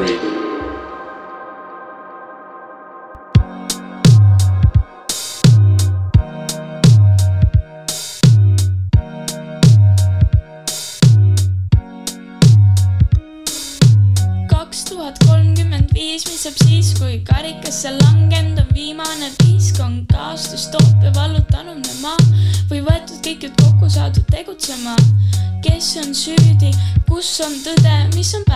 kaks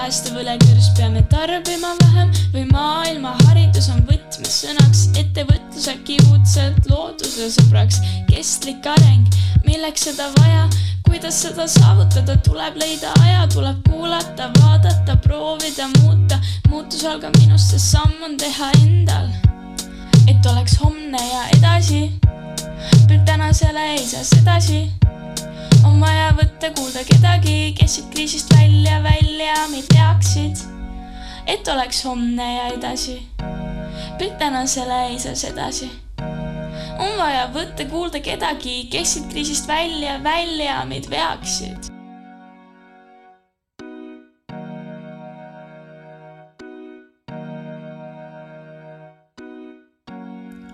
päästev õlekürs, peame tarbima vähem või maailma haridus on võtmesõnaks, ettevõtlus äkki uudselt looduse sõbraks, kestlik areng, milleks seda vaja kuidas seda saavutada, tuleb leida aja, tuleb kuulata, vaadata, proovida muuta. muutus algab minust, sest samm on teha endal. et oleks homne ja edasi. tänasele ei saa sedasi. On vaja võtta kuulda kedagi, kes siit kriisist välja, välja meid veaksid. et oleks homne ja edasi. tänasele ei saa sedasi on vaja võtta kuulda kedagi, kes siit kriisist välja, välja meid veaksid.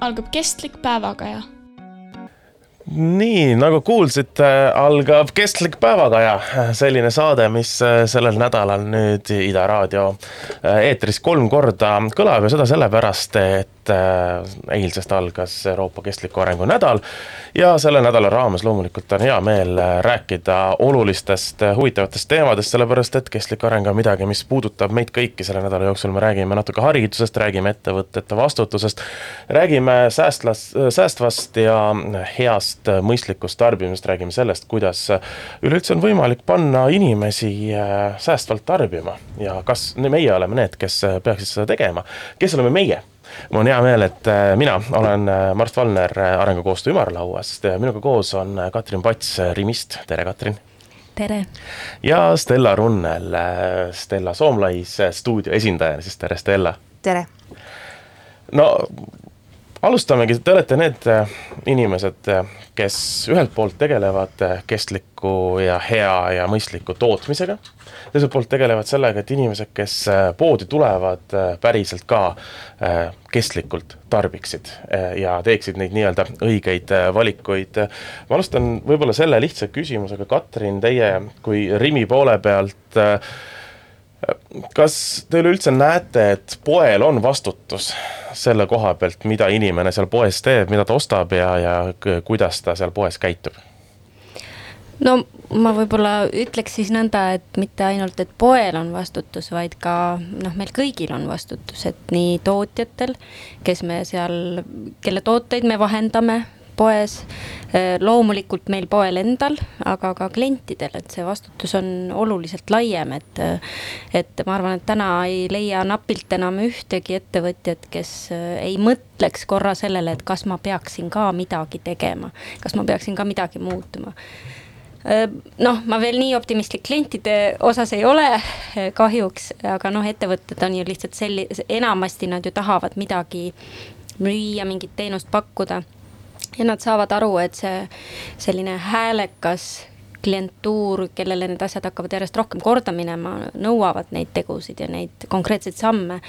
algab kestlik päevakaja nii nagu kuulsite, algab Kestlik päevakaja, selline saade, mis sellel nädalal nüüd Ida raadio eetris kolm korda kõlab ja seda sellepärast, et eilsest algas Euroopa Kestliku Arengu nädal ja selle nädala raames loomulikult on hea meel rääkida olulistest huvitavatest teemadest, sellepärast et kestlik areng on midagi, mis puudutab meid kõiki. Selle nädala jooksul, me räägime natuke haridusest, räägime ettevõtete vastutusest, räägime säästlas, säästvast ja heast mõistlikust tarbimisest, räägime sellest, kuidas üleüldse on võimalik panna inimesi äh, säästvalt tarbima. Ja kas meie oleme need, kes peaksid seda tegema, kes oleme meie mul on hea meel, et äh, mina olen äh, Mart Valner Arengukoostöö ümarlauast, minuga koos on Katrin Pats Rimist, tere Katrin tere! ja Stella Runnel, Stella Soomlais stuudio esindajana, siis tere Stella! tere! no alustamegi, te olete need inimesed, kes ühelt poolt tegelevad kestliku ja hea ja mõistliku tootmisega, teiselt poolt tegelevad sellega, et inimesed, kes poodi tulevad, päriselt ka äh, kestlikult tarbiksid äh, ja teeksid neid nii-öelda õigeid äh, valikuid. ma alustan võib-olla selle lihtsa küsimusega, Katrin, teie kui Rimi poole pealt kas te üleüldse näete, et poel on vastutus selle koha pealt, mida inimene seal poes teeb, mida ta ostab ja, ja kuidas ta seal poes käitub? no ma võib-olla ütleks siis nõnda, et mitte ainult, et poel on vastutus, vaid ka noh, meil kõigil on vastutus, et nii tootjatel, kes me seal, kelle tooteid me vahendame poes, eh, loomulikult meil poel endal, aga ka klientidel, et see vastutus on oluliselt laiem, et. et ma arvan, et täna ei leia napilt enam ühtegi ettevõtjat, kes eh, ei mõtleks korra sellele, et kas ma peaksin ka midagi tegema, kas ma peaksin ka midagi muutuma noh, ma veel nii optimistlik klientide osas ei ole kahjuks, aga noh, ettevõtted on ju lihtsalt selli-, enamasti nad ju tahavad midagi müüa, mingit teenust pakkuda ja nad saavad aru, et see selline häälekas klientuur, kellele need asjad hakkavad järjest rohkem korda minema, nõuavad neid tegusid ja neid konkreetseid samme.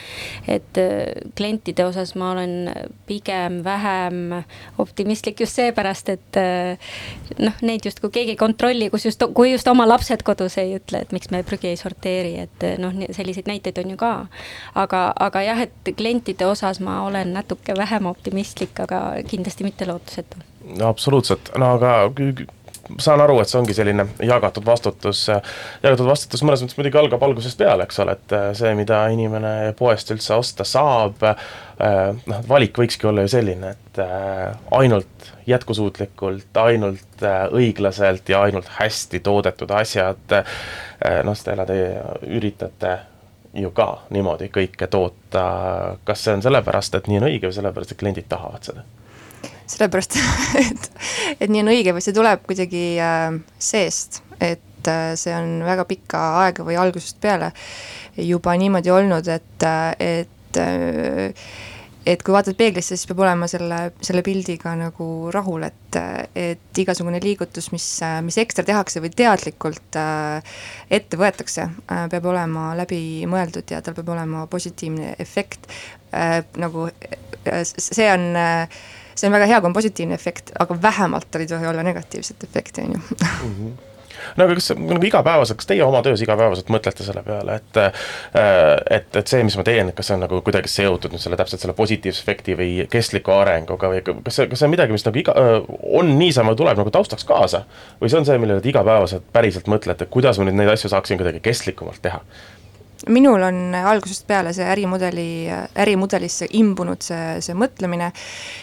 et äh, klientide osas ma olen pigem vähem optimistlik just seepärast, et äh, noh, neid justkui keegi ei kontrolli, kus just, kui just oma lapsed kodus ei ütle, et miks me prügi ei sorteeri, et äh, noh, selliseid näiteid on ju ka. aga, aga jah, et klientide osas ma olen natuke vähem optimistlik, aga kindlasti mitte lootusetu. no absoluutselt, no aga saan aru, et see ongi selline jagatud vastutus, jagatud vastutus mõnes mõttes muidugi algab algusest peale, eks ole, et see, mida inimene poest üldse osta saab, noh, valik võikski olla ju selline, et ainult jätkusuutlikult, ainult õiglaselt ja ainult hästi toodetud asjad, noh, Stella, teie üritate ju ka niimoodi kõike toota, kas see on sellepärast, et nii on õige või sellepärast, et kliendid tahavad seda? Sellepärast, et, et nii on õige või see tuleb kuidagi äh, seest, et äh, see on väga pikka aega või algusest peale juba niimoodi olnud, et, äh, et äh, et kui vaatad peeglisse, siis peab olema selle, selle pildiga nagu rahul, et, et igasugune liigutus, mis, mis ekstra tehakse või teadlikult äh, ette võetakse äh,, peab olema läbimõeldud ja tal peab olema positiivne efekt äh,. nagu äh, see on äh, see on väga hea, kui on positiivne efekt, aga vähemalt tal ei tohi olla negatiivset efekti, on ju mhm no aga kas nagu igapäevaselt, kas teie oma töös igapäevaselt mõtlete selle peale, et äh, et, et see, mis ma teen, kas see on nagu kuidagi seotud nüüd selle täpselt selle positiivse efekti või kestliku arenguga või kas see, kas see on midagi, mis nagu iga, on niisama, tuleb nagu taustaks kaasa? või see on see, millele te igapäevaselt päriselt mõtlete, kuidas ma nüüd neid asju saaksin kuidagi kestlikumalt teha? Minul on algusest peale see ärimudeli, ärimudelisse imbunud see, see mõtlemine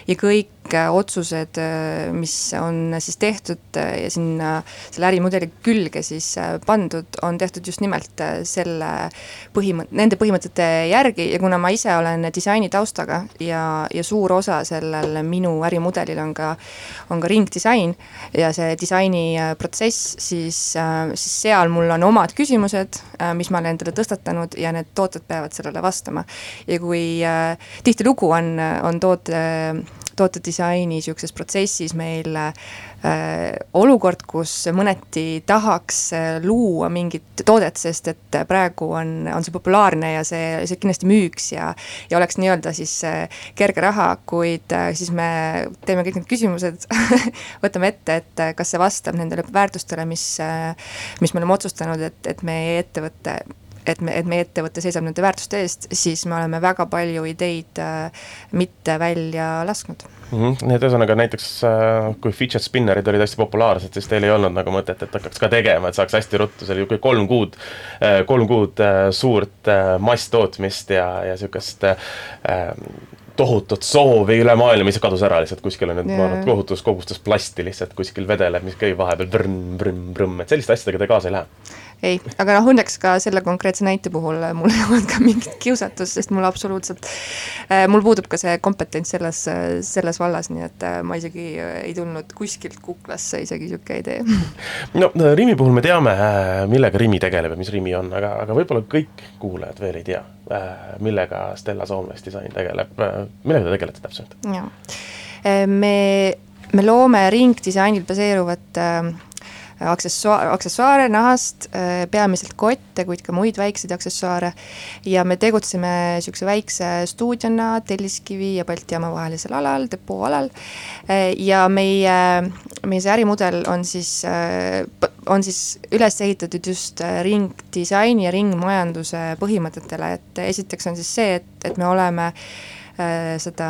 ja kõik kõik otsused, äh, mis on siis tehtud äh, ja sinna selle ärimudeli külge siis äh, pandud, on tehtud just nimelt selle põhimõtte, nende põhimõtete järgi. Ja kuna ma ise olen disaini taustaga ja, ja suur osa sellel minu ärimudelil on ka, on ka ringdisain ja see disaini protsess, siis, siis seal mul on omad küsimused, mis ma olen endale tõstatanud ja need tooted peavad sellele vastama. ja kui tihtilugu on, on toote tootedisaini sihukeses protsessis meil äh, olukord, kus mõneti tahaks äh, luua mingit toodet, sest et praegu on, on see populaarne ja see, see kindlasti müüks ja ja oleks nii-öelda siis äh, kerge raha, kuid äh, siis me teeme kõik need küsimused võtame ette, et äh, kas see vastab nendele väärtustele, mis äh,, mis me oleme otsustanud, et, et meie ettevõte et me, et meie ettevõte seisab nende väärtuste eest, siis me oleme väga palju ideid äh, mitte välja lasknud mm. -hmm. nii et ühesõnaga näiteks äh, kui fidget spinnerid olid hästi populaarsed, siis teil ei olnud nagu mõtet, et hakkaks ka tegema, et saaks hästi ruttu, see oli ju kolm kuud äh,, kolm kuud suurt masstootmist ja, ja äh, tohutut soovi üle maailma, mis kadus ära lihtsalt kuskile nüüd, ma arvan, et tohutus kogustes plasti lihtsalt kuskil vedeleb, mis käib vahepeal brõmm-brõmm-brõmm, et selliste asjadega te kaasa ei lähe ei, aga noh, õnneks ka selle konkreetse näite puhul äh, mul ei olnud ka mingit kiusatust, sest mul absoluutselt äh,, mul puudub ka see kompetents selles, äh, selles vallas, nii et ma isegi ei tulnud kuskilt kuklasse isegi niisugune idee. no Rimi puhul me teame, millega Rimi tegeleb ja mis Rimi on, aga, aga võib-olla kõik kuulajad veel ei tea, millega Stella Soomless disain tegeleb, millega te tegelete täpselt? me, me loome ringdisainil baseeruvat äh, aksessuaar, aksessuaare nahast, äh, peamiselt kotte, kuid ka muid väikseid aksessuaare. ja me tegutseme niisuguse väikse stuudiona Telliskivi ja Balti jaama vahelisel alal, depoo alal. Äh, ja meie, meie see ärimudel on siis, äh, on siis üles ehitatud just ringdisaini ja ringmajanduse põhimõtetele, et esiteks on siis see, et, et me oleme seda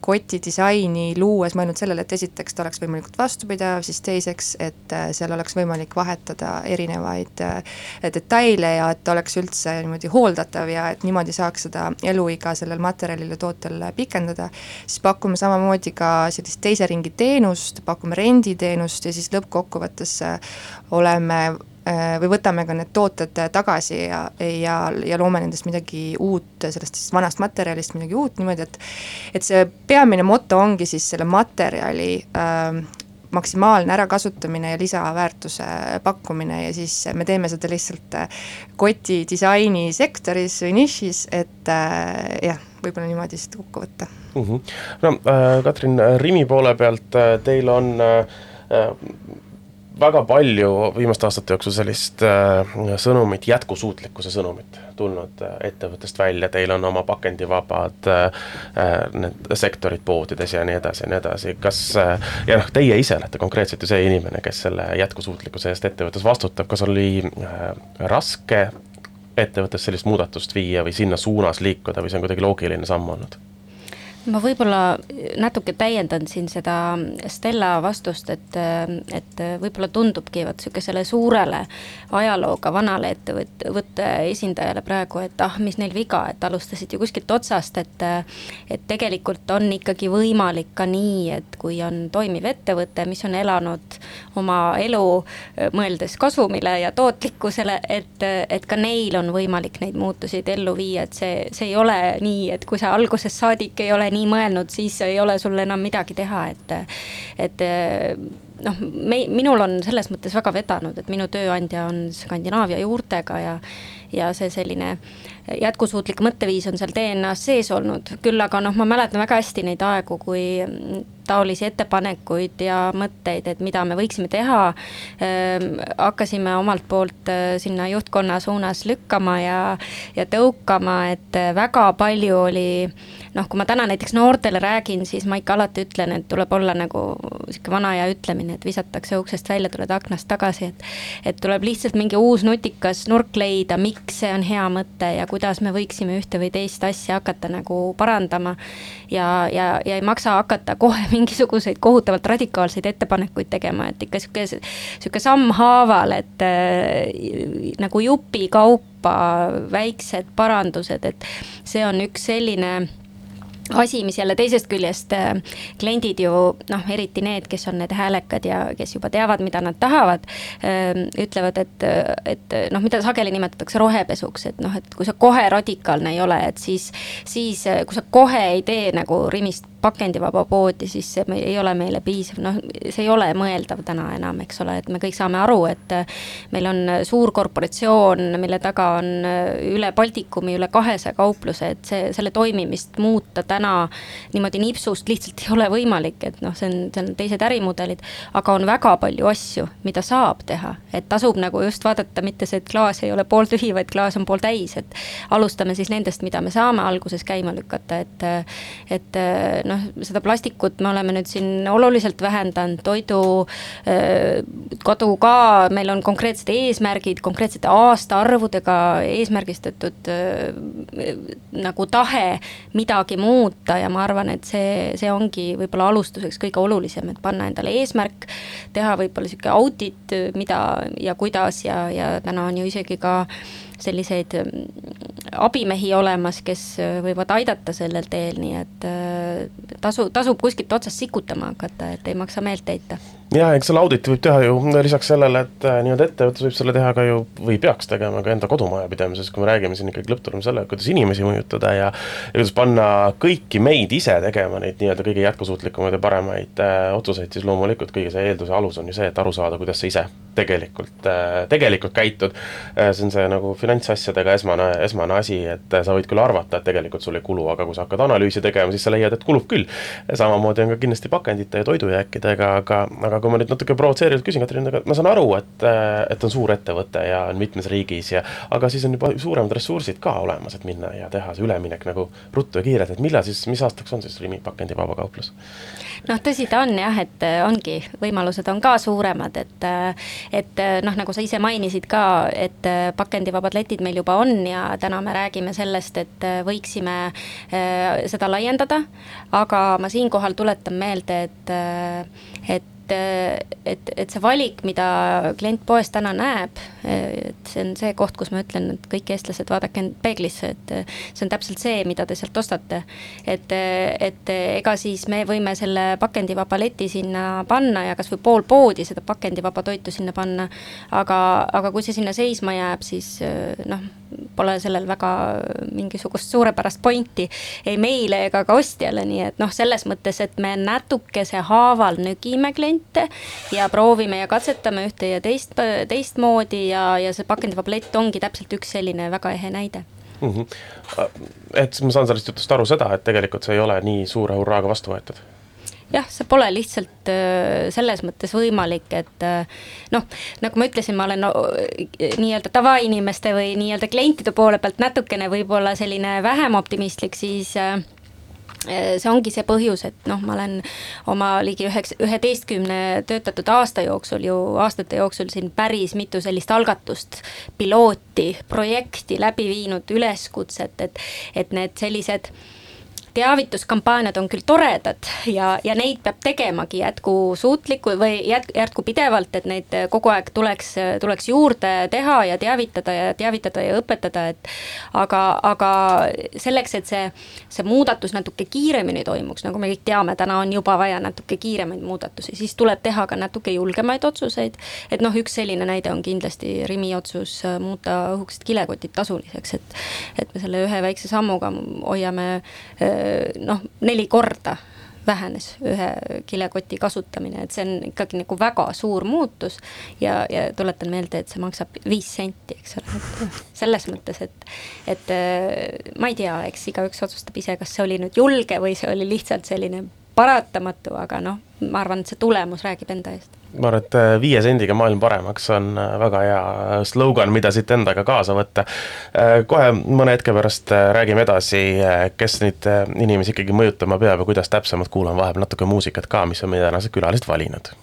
koti disaini luues mõelnud sellele, et esiteks ta oleks võimalikult vastupidav, siis teiseks, et äh, seal oleks võimalik vahetada erinevaid äh, detaile ja et ta oleks üldse niimoodi hooldatav ja et niimoodi saaks seda eluiga sellel materjalil ja tootel pikendada. siis pakume samamoodi ka sellist teise ringi teenust, pakume renditeenust ja siis lõppkokkuvõttes äh, oleme Äh, või võtame ka need tooted tagasi ja, ja, ja loome nendest midagi uut, sellest siis vanast materjalist midagi uut niimoodi, et et see peamine moto ongi siis selle materjali äh, maksimaalne ärakasutamine ja lisaväärtuse pakkumine ja siis me teeme seda lihtsalt äh, koti disaini sektoris või nišis, et äh, jah, võib-olla niimoodi seda kokku võtta mm. -hmm. no äh, Katrin, Rimi poole pealt teil on väga palju viimaste aastate jooksul sellist äh, sõnumit, jätkusuutlikkuse sõnumit tulnud äh, ettevõttest välja, teil on oma pakendivabad äh, äh, need sektorid poodides ja nii edasi ja nii edasi, kas äh, ja noh, teie ise olete konkreetselt ju see inimene, kes selle jätkusuutlikkuse eest ettevõttes vastutab, kas oli äh, raske ettevõttes sellist muudatust viia või sinna suunas liikuda või see on kuidagi loogiline samm olnud? Ma võib-olla natuke täiendan siin seda Stella vastust, et, et võib-olla tundubki vot sihukesele suurele ajalooga vanale ettevõtte esindajale praegu, et ah, mis neil viga, et alustasid ju kuskilt otsast, et et tegelikult on ikkagi võimalik ka nii, et kui on toimiv ettevõte, mis on elanud oma elu mõeldes kasumile ja tootlikkusele, et, et ka neil on võimalik neid muutuseid ellu viia, et see, see ei ole nii, et kui sa algusest saadik ei ole nii mõelnud, siis ei ole sul enam midagi teha, et, et noh, me, minul on selles mõttes väga vedanud, et minu tööandja on Skandinaavia juurtega ja ja see selline jätkusuutlik mõtteviis on seal DNA-s sees olnud, küll aga noh, ma mäletan väga hästi neid aegu, kui taolisi ettepanekuid ja mõtteid, et mida me võiksime teha ähm,. hakkasime omalt poolt äh, sinna juhtkonna suunas lükkama ja, ja tõukama, et äh, väga palju oli noh, kui ma täna näiteks noortele räägin, siis ma ikka alati ütlen, et tuleb olla nagu sihuke vana aja ütlemine, et visatakse uksest välja, tuled aknast tagasi, et. et tuleb lihtsalt mingi uus nutikas nurk leida, miks see on hea mõte ja kuidas me võiksime ühte või teist asja hakata nagu parandama. ja, ja, ja ei maksa hakata kohe mingisuguseid kohutavalt radikaalseid ettepanekuid tegema, et ikka sihuke, sihuke sammhaaval, et äh, nagu jupikaupa väiksed parandused, et see on üks selline asi, mis jälle teisest küljest äh, kliendid ju noh, eriti need, kes on need häälekad ja kes juba teavad, mida nad tahavad äh,. ütlevad, et, et noh, mida sageli nimetatakse rohepesuks, et noh, et kui sa kohe radikaalne ei ole, et siis, siis kui sa kohe ei tee nagu Rimist pakendivaba poodi, siis see ei ole meile piisav, noh, see ei ole mõeldav täna enam, eks ole, et me kõik saame aru, et meil on suur korporatsioon, mille taga on üle Baltikumi üle kahesaja kaupluse, et see, selle toimimist muuta täna niimoodi nipsust lihtsalt ei ole võimalik, et noh, see on, see on teised ärimudelid, aga on väga palju asju, mida saab teha, et tasub nagu just vaadata mitte see, et klaas ei ole pooltühi, vaid klaas on pooltäis, et alustame siis nendest, mida me saame alguses käima lükata, et, et noh, noh, seda plastikut me oleme nüüd siin oluliselt vähendanud, toidu äh, kodu ka, meil on konkreetsed eesmärgid, konkreetsete aastaarvudega eesmärgistatud äh, nagu tahe midagi muuta ja ma arvan, et see, see ongi võib-olla alustuseks kõige olulisem, et panna endale eesmärk, teha võib-olla sihuke audit, mida ja kuidas ja, ja täna on ju isegi ka selliseid mm, abimehi olemas, kes äh, võivad aidata sellel teel, nii et äh, tasu, tasub kuskilt otsast sikutama hakata, et ei maksa meelt heita ja eks selle auditi võib teha ju lisaks sellele, et äh, nii-öelda ettevõttes võib selle teha ka ju või peaks tegema ka enda kodumajapidamises, kui me räägime siin ikkagi lõpptulemusel selle, kuidas inimesi mõjutada ja ja kuidas panna kõiki meid ise tegema neid nii-öelda kõige jätkusuutlikumaid ja paremaid äh, otsuseid, siis loomulikult kõige see eelduse alus on ju see, et aru saada, kuidas sa ise tegelikult äh,, tegelikult käitud äh,. see on see nagu finantsasjadega esmane, esmane asi, et sa võid küll arvata, et tegelikult sul ei kulu, aga kui sa hakkad analüüsi tegema, siis sa leiad, et kulub küll. samamoodi on ka kindlasti pakendite ja toidujääkidega, aga, aga kui ma nüüd natuke provotseerivalt küsin, Katrin, aga ma saan aru, et, et on suur ettevõte ja on mitmes riigis ja aga siis on juba suuremad ressursid ka olemas, et minna ja teha see üleminek nagu ruttu ja kiirelt, et millal siis, mis aastaks on siis Rimi pakendivaba kauplus? Noh, tõsi ta on jah, et ongi, võimalused on ka suuremad, et et noh, nagu sa ise mainisid ka, et pakendivabad letid meil juba on ja täna me räägime sellest, et võiksime äh, seda laiendada, aga ma siinkohal tuletan meelde, et, et et, et, et see valik, mida klient poes täna näeb, et see on see koht, kus ma ütlen, et kõik eestlased, vaadake end peeglisse, et see on täpselt see, mida te sealt ostate. et, et ega siis me võime selle pakendivaba leti sinna panna ja kasvõi pool poodi seda pakendivaba toitu sinna panna. aga, aga kui see sinna seisma jääb, siis noh, pole sellel väga mingisugust suurepärast pointi ei meile ega ka ostjale, nii et noh, selles mõttes, et me natukese haaval nügime klienti variante ja proovime ja katsetame ühte ja teist, teistmoodi ja, ja see pakendipablett ongi täpselt üks selline väga ehe näide mm. -hmm. et ma saan sellest jutust aru seda, et tegelikult see ei ole nii suure hurraaga vastu võetud jah, see pole lihtsalt äh, selles mõttes võimalik, et äh, noh, nagu ma ütlesin, ma olen no, nii-öelda tavainimeste või nii-öelda klientide poole pealt natukene võib-olla selline vähem optimistlik, siis äh, Äh, see ongi see põhjus, et noh, ma olen oma ligi üheks, üheteistkümne töötatud aasta jooksul ju, aastate jooksul siin päris mitu sellist algatust, pilooti, projekti läbi viinud, üleskutset, et, et need sellised teavituskampaaniad on küll toredad ja, ja neid peab tegemagi jätkusuutliku või jät-, jätkupidevalt, et neid kogu aeg tuleks, tuleks juurde teha ja teavitada ja teavitada ja õpetada, et aga, aga selleks, et see, see muudatus natuke kiiremini toimuks, nagu me kõik teame, täna on juba vaja natuke kiiremaid muudatusi, siis tuleb teha ka natuke julgemaid otsuseid, et noh, üks selline näide on kindlasti Rimi otsus muuta õhukesed kilekotid tasuliseks, et et me selle ühe väikse sammuga hoiame äh, noh, neli korda vähenes ühe kilekoti kasutamine, et see on ikkagi nagu väga suur muutus. ja, ja tuletan meelde, et see maksab viis senti, eks ole, et selles mõttes, et, et äh, ma ei tea, eks igaüks otsustab ise, kas see oli nüüd julge või see oli lihtsalt selline paratamatu, aga noh, ma arvan, et see tulemus räägib enda eest ma arvan, et äh, viie sendiga maailm paremaks on äh, väga hea slogan, mida siit endaga kaasa võtta. kohe mõne hetke pärast räägime edasi, kes neid inimesi ikkagi mõjutama peab ja kuidas täpsemalt, kuulame vahepeal natuke muusikat ka, mis on meie tänased külalised valinud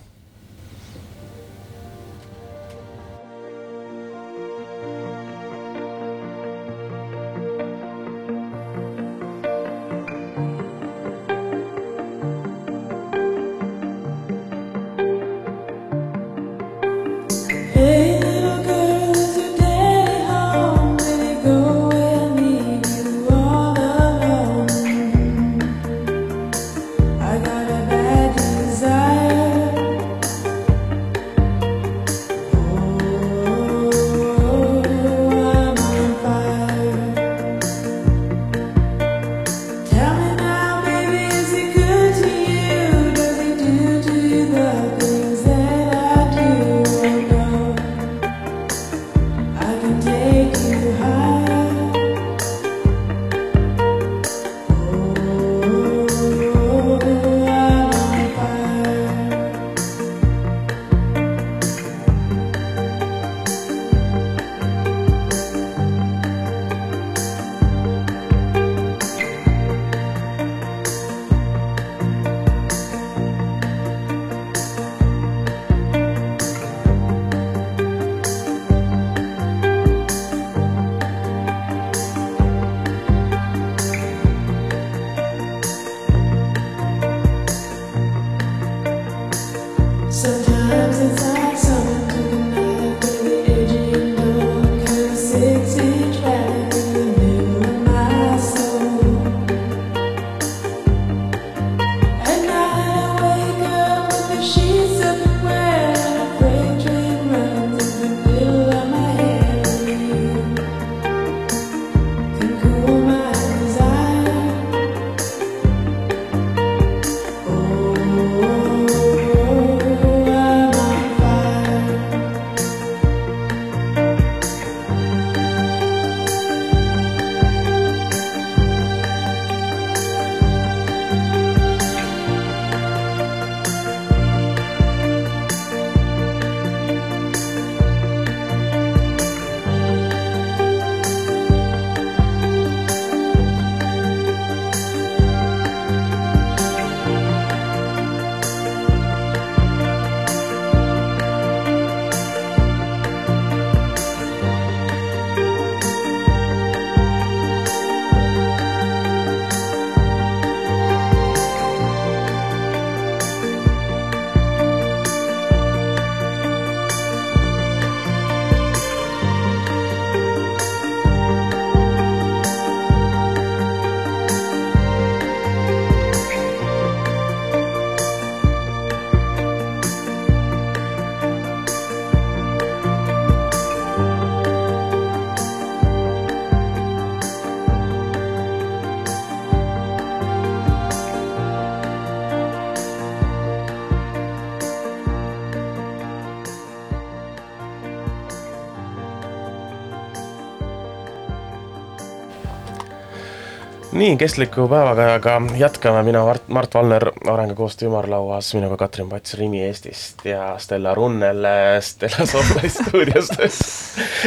nii, kestliku päevakajaga jätkame, mina Mart, Mart Valner Arengukoostöö ümarlauas, minuga Katrin Pats Rimi Eestist ja Stella Runnel Stella Sohvla stuudiost.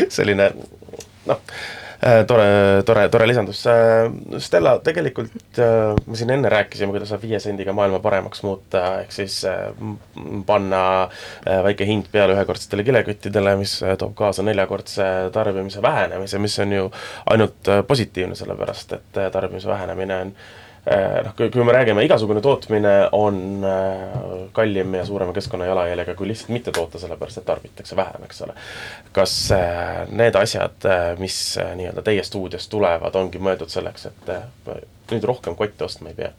Selline Äh, tore, tore, tore lisandus. Äh, Stella, tegelikult äh, me siin enne rääkisime, kuidas saab viie sendiga maailma paremaks muuta, ehk siis panna väike hind peale ühekordsetele kileküttidele, mis toob kaasa neljakordse tarbimise vähenemise, mis on ju ainult positiivne, sellepärast et tarbimise vähenemine on Äh, noh, kui, me räägime, igasugune tootmine on äh, kallim ja suurema keskkonnajalajäljega kui lihtsalt mitte toota, sellepärast et tarbitakse vähem, eks ole. kas äh, need asjad, mis nii-öelda teie stuudiost tulevad, ongi mõeldud selleks, et nüüd rohkem kotte ostma ei pea?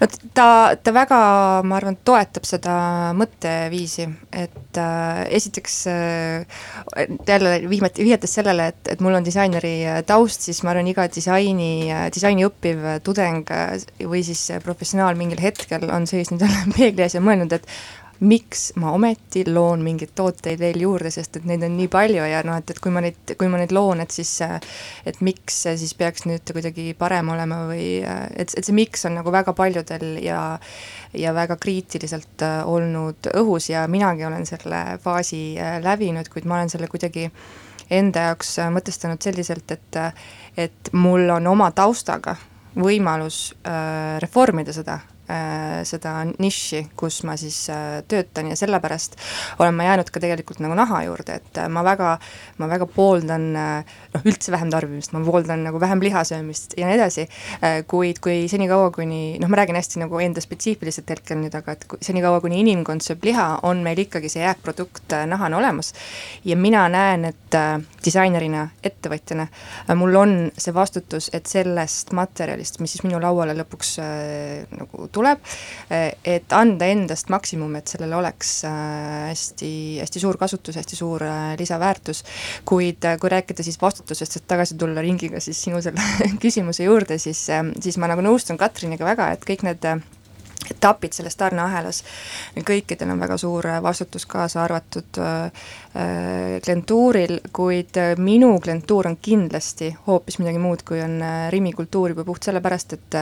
No ta, ta väga, ma arvan, toetab seda mõtteviisi, et äh, esiteks äh, jälle vihmati, vihjates sellele, et, et mul on disaineri taust, siis ma arvan, iga disaini, disaini õppiv tudeng või siis professionaal mingil hetkel on seisnud jälle peegli ees ja mõelnud, et miks ma ometi loon mingeid tooteid veel juurde, sest et neid on nii palju ja noh, et, et kui ma neid, kui ma neid loon, et siis et miks siis peaks nüüd kuidagi parem olema või et, et see miks on nagu väga paljudel ja ja väga kriitiliselt äh, olnud õhus ja minagi olen selle faasi äh, läbinud, kuid ma olen selle kuidagi enda jaoks äh, mõtestanud selliselt, et et mul on oma taustaga võimalus reformida seda seda nišši, kus ma siis äh, töötan ja sellepärast olen ma jäänud ka tegelikult nagu naha juurde, et äh, ma väga, ma väga pooldan noh, üldse vähem tarbimist, ma pooldan nagu vähem liha söömist ja nii edasi, kuid kui senikaua, kuni noh, ma räägin hästi nagu enda spetsiifiliselt hetkel nüüd, aga et senikaua, kuni inimkond sööb liha, on meil ikkagi see jääkprodukt nahana olemas. Ja mina näen, et disainerina, ettevõtjana mul on see vastutus, et sellest materjalist, mis siis minu lauale lõpuks nagu tuleb, et anda endast maksimum, et sellel oleks äh, hästi, hästi suur kasutus, hästi suur äh, lisaväärtus, kuid kui rääkida siis vastutusest, et tagasi tulla ringiga siis sinu selle küsimuse juurde, siis, siis ma nagu nõustun Katriniga väga, et kõik need etapid selles tarneahelas, kõikidel on väga suur vastutus, kaasa arvatud äh, klientuuril, kuid minu klientuur on kindlasti hoopis midagi muud, kui on Rimi kultuur juba puht sellepärast, et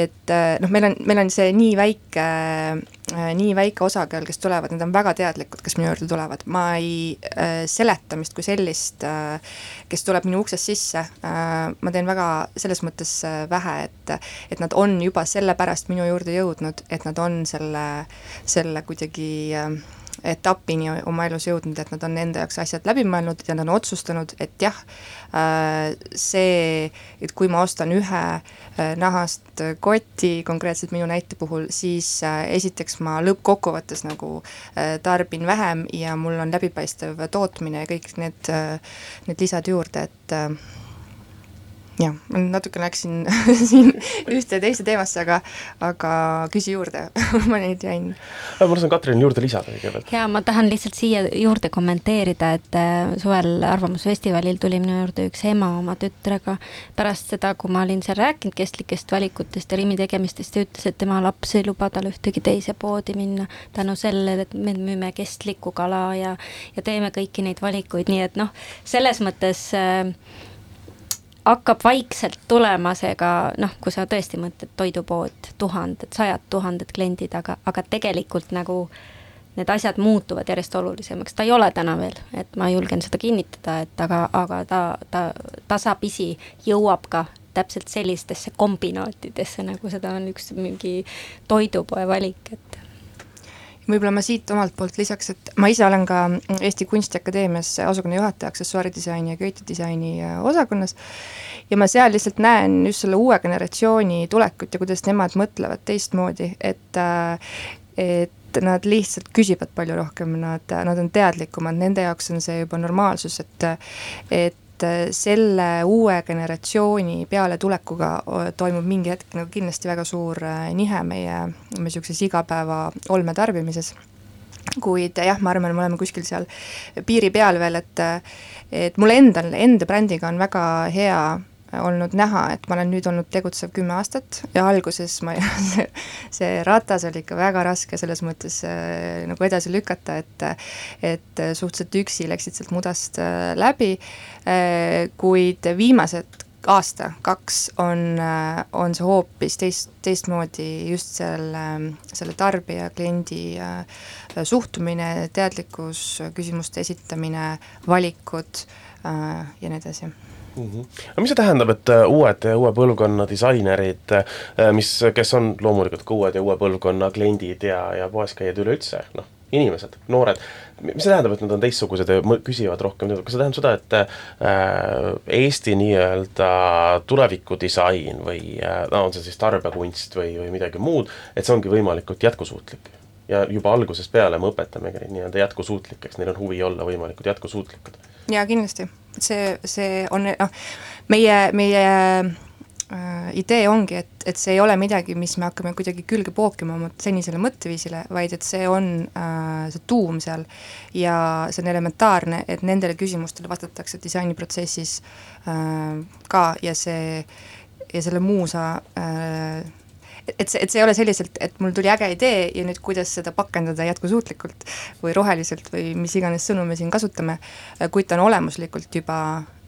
et noh, meil on, meil on see nii väike Äh, nii väike osakaal, kes tulevad, nad on väga teadlikud, kes minu juurde tulevad, ma ei äh,, seletamist kui sellist äh,, kes tuleb minu uksest sisse. Äh,, ma teen väga selles mõttes äh, vähe, et et nad on juba sellepärast minu juurde jõudnud, et nad on selle, selle kuidagi äh, etapini oma elus jõudnud, et nad on enda jaoks asjad läbi mõelnud ja nad on otsustanud, et jah, äh, see, et kui ma ostan ühe äh, nahast koti, konkreetselt minu näite puhul, siis äh, esiteks ma lõppkokkuvõttes nagu tarbin vähem ja mul on läbipaistev tootmine ja kõik need, need lisad juurde, et jah, ma natuke läksin siin ühte ja teise teemasse, aga, aga küsi juurde ma nüüd jäin. ma lasen Katrinil juurde lisada kõigepealt. ja ma tahan lihtsalt siia juurde kommenteerida, et äh, suvel Arvamusfestivalil tuli minu juurde üks ema oma tütrega pärast seda, kui ma olin seal rääkinud kestlikest valikutest ja Rimi tegemistest ja ütles, et tema laps ei luba tal ühtegi teise poodi minna tänu sellele, et me müüme kestlikku kala ja, ja teeme kõiki neid valikuid, nii et noh, selles mõttes äh, hakkab vaikselt tulema see ka noh, kui sa tõesti mõtled toidupood, tuhanded, sajad tuhanded kliendid, aga, aga tegelikult nagu need asjad muutuvad järjest olulisemaks, ta ei ole täna veel, et ma julgen seda kinnitada, et aga, aga ta, ta tasapisi jõuab ka täpselt sellistesse kombinaatidesse, nagu seda on üks mingi toidupoe valik, et võib-olla ma siit omalt poolt lisaks, et ma ise olen ka Eesti Kunstiakadeemias osakonna juhataja aksessuaaridisaini ja köitedisaini äh, osakonnas. Ja ma seal lihtsalt näen just selle uue generatsiooni tulekut ja kuidas nemad mõtlevad teistmoodi, et äh, et nad lihtsalt küsivad palju rohkem, nad, nad on teadlikumad, nende jaoks on see juba normaalsus, et et et äh, selle uue generatsiooni pealetulekuga toimub mingi hetk nagu kindlasti väga suur äh, nihe meie, meie niisuguses igapäeva olmetarbimises kuid jah, ma arvan, me oleme kuskil seal piiri peal veel, et et mul endal, enda brändiga on väga hea olnud näha, et ma olen nüüd olnud tegutsev kümme aastat ja alguses ma see, see ratas oli ikka väga raske selles mõttes äh, nagu edasi lükata, et et suhteliselt üksi läksid sealt mudast äh, läbi äh,, kuid viimased aasta, kaks on, äh, on see hoopis teist, teistmoodi just selle, selle tarbija, kliendi äh, suhtumine, teadlikkus, küsimuste esitamine, valikud äh, ja nii edasi mm. -hmm. aga mis see tähendab, et äh, uued, uue põlvkonna disainerid, äh, mis, kes on loomulikult ka uued ja uue põlvkonna kliendid ja, ja poeskäijad üleüldse, noh, inimesed, noored, mis see tähendab, et nad on teistsugused ja küsivad rohkem, kas see tähendab seda, et äh, Eesti nii-öelda tulevikudisain või äh, no on see siis tarbekunst või, või midagi muud, et see ongi võimalikult jätkusuutlik? ja juba algusest peale me õpetamegi neid nii-öelda jätkusuutlikeks, neil on huvi olla võimalikult jätkusuutlikud. jaa, kindlasti see, see on noh, meie, meie äh, idee ongi, et, et see ei ole midagi, mis me hakkame kuidagi külge pookima oma senisele mõtteviisile, vaid et see on äh, see tuum seal. Ja see on elementaarne, et nendele küsimustele vastatakse disainiprotsessis äh, ka ja see, ja selle muusa äh, et see, et see ei ole selliselt, et mul tuli äge idee ja nüüd kuidas seda pakendada jätkusuutlikult või roheliselt või mis iganes sõnu me siin kasutame, kuid ta on olemuslikult juba,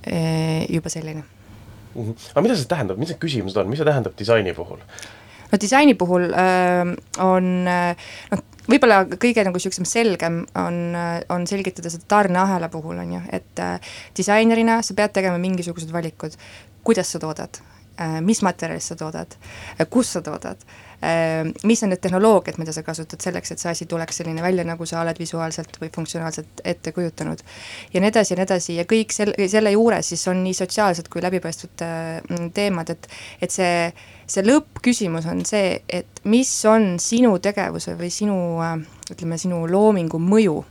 äh, juba selline mm. -hmm. aga mida see tähendab, mis need küsimused on, mis see tähendab disaini puhul? no disaini puhul äh, on äh, noh, võib-olla kõige nagu niisugusem selgem on, on selgitada seda tarneahela puhul, on ju, et äh, disainerina sa pead tegema mingisugused valikud, kuidas sa toodad mis materjalist sa toodad äh,, kus sa toodad äh,, mis on need tehnoloogiad, mida sa kasutad selleks, et see asi tuleks selline välja, nagu sa oled visuaalselt või funktsionaalselt ette kujutanud. ja nii edasi ja nii edasi ja kõik sel-, selle juures siis on nii sotsiaalsed kui läbipaistvad äh, teemad, et et see see lõppküsimus on see, et mis on sinu tegevuse või sinu äh, ütleme, sinu loomingu mõju.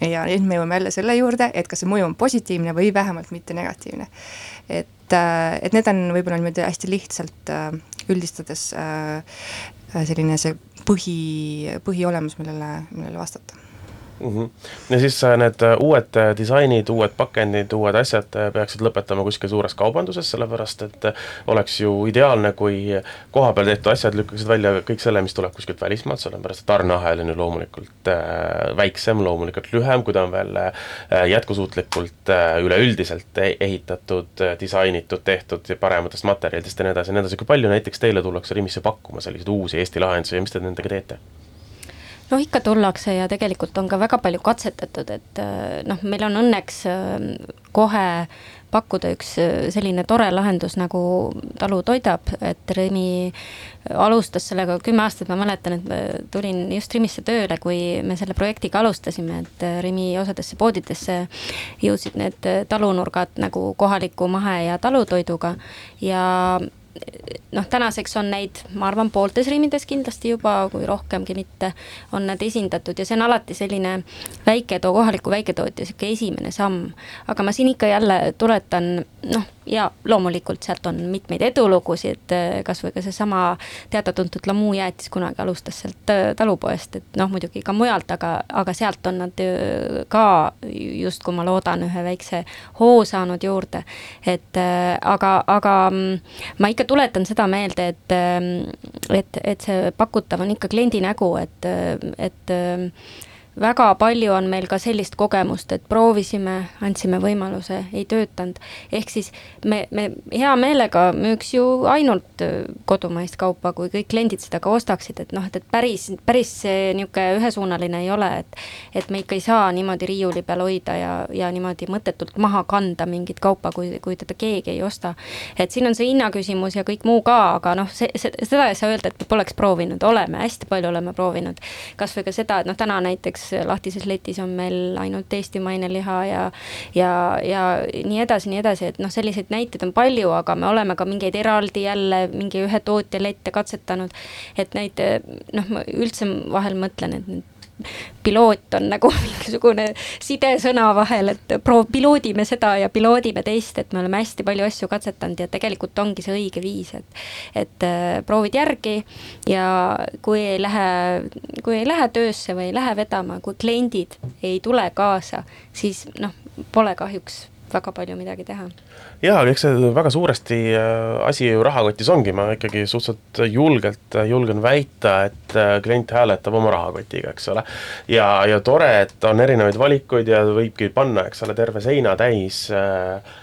Ja nüüd me jõuame jälle selle juurde, et kas see mõju on positiivne või vähemalt mitte negatiivne. et, äh, et need on võib-olla niimoodi hästi lihtsalt äh, üldistades selline see põhi, põhiolemus, millele, millele vastata mm. -hmm. ja siis äh, need äh, uued äh, disainid, uued pakendid, uued asjad peaksid lõpetama kuskil suures kaubanduses, sellepärast et oleks ju ideaalne, kui kohapeal tehtud asjad lükkaksid välja kõik selle, mis tuleb kuskilt välismaalt, sellepärast et tarneahel on ju loomulikult väiksem, loomulikult lühem, kui ta on veel jätkusuutlikult üleüldiselt e-, ehitatud, disainitud, tehtud parematest materjalidest ja nii edasi ja nii edasi, kui palju näiteks teile tullakse Rimisse pakkuma selliseid uusi Eesti lahendusi ja mis te nendega teete? Noh, ikka tullakse ja tegelikult on ka väga palju katsetatud, et äh, noh, meil on õnneks äh, kohe pakkuda üks äh, selline tore lahendus nagu Talu toidab, et Remi alustas sellega kümme aastat, ma mäletan, et ma tulin just Rimisse tööle, kui me selle projektiga alustasime, et Rimi osadesse poodidesse jõudsid need talunurgad nagu kohaliku mahe- ja talutoiduga ja noh, tänaseks on neid, ma arvan, pooltes riimides kindlasti juba, kui rohkemgi mitte, on nad esindatud ja see on alati selline väiketoo, kohaliku väiketootja sihuke esimene samm. aga ma siin ikka jälle tuletan, noh, ja loomulikult sealt on mitmeid edulugusid, kasvõi ka seesama teada-tuntud Lamu jäätis kunagi alustas sealt äh, talupoest, et noh, muidugi ka mujalt, aga, aga sealt on nad ka justkui ma loodan, ühe väikse hoo saanud juurde. et äh, aga, aga mm, ma ikka tuletan seda meelde, et, äh, et, et see pakutav on ikka kliendi nägu, et, et väga palju on meil ka sellist kogemust, et proovisime, andsime võimaluse, ei töötanud. ehk siis me, me hea meelega müüks ju ainult äh, kodumaist kaupa, kui kõik kliendid seda ka ostaksid, et noh, et, et päris, päris see niisugune ühesuunaline ei ole, et et me ikka ei saa niimoodi riiuli peal hoida ja, ja niimoodi mõttetult maha kanda mingit kaupa, kui, kui teda keegi ei osta. et siin on see hinnaküsimus ja kõik muu ka, aga noh, see, see, seda ei saa öelda, et poleks proovinud, oleme, hästi palju oleme proovinud. kas või ka seda, et noh, täna näiteks lahtises letis on meil ainult eestimaine liha ja ja, ja nii edasi, nii edasi, et noh, selliseid näiteid on palju, aga me oleme ka mingeid eraldi jälle mingi ühe tootja lette katsetanud. et neid noh, ma üldse vahel mõtlen, et need piloot on nagu mingisugune sidesõna vahel, et proov-, piloodime seda ja piloodime teist, et me oleme hästi palju asju katsetanud ja tegelikult ongi see õige viis, et et äh, proovid järgi ja kui ei lähe, kui ei lähe töösse või ei lähe vedama, kui kliendid ei tule kaasa, siis noh, pole kahjuks väga palju midagi teha. jaa, aga eks see väga suuresti äh, asi ju rahakotis ongi, ma ikkagi suhteliselt julgelt äh, julgen väita, et äh, klient hääletab oma rahakotiga, eks ole. ja, ja tore, et on erinevaid valikuid ja võibki panna, eks ole, terve seina täis äh,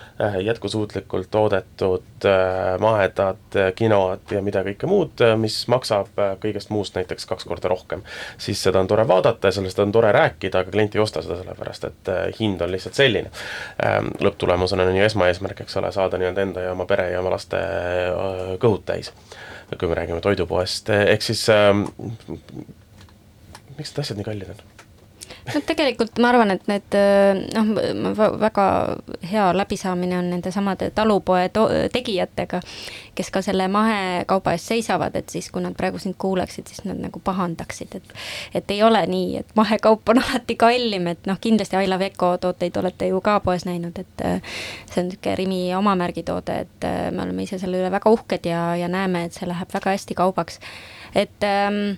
jätkusuutlikult toodetud äh, mahedad äh, kinoad ja mida kõike muud, mis maksab kõigest muust näiteks kaks korda rohkem. siis seda on tore vaadata ja sellest on tore rääkida, aga klient ei osta seda sellepärast, et hind on lihtsalt selline. Ähm, lõpptulemusena on ju esmaeesmärk, eks ole, saada nii-öelda enda ja oma pere ja oma laste kõhud täis. kui me räägime toidupoest, ehk siis ähm, miks need asjad nii kallid on? No tegelikult ma arvan, et need noh, väga hea läbisaamine on nendesamade talupoe tegijatega, kes ka selle mahekauba eest seisavad, et siis, kui nad praegu sind kuuleksid, siis nad nagu pahandaksid, et et ei ole nii, et mahekaup on alati kallim, et noh, kindlasti Aila Veko tooteid olete ju ka poes näinud, et see on niisugune Rimi oma märgitoode, et me oleme ise selle üle väga uhked ja, ja näeme, et see läheb väga hästi kaubaks. et ähm,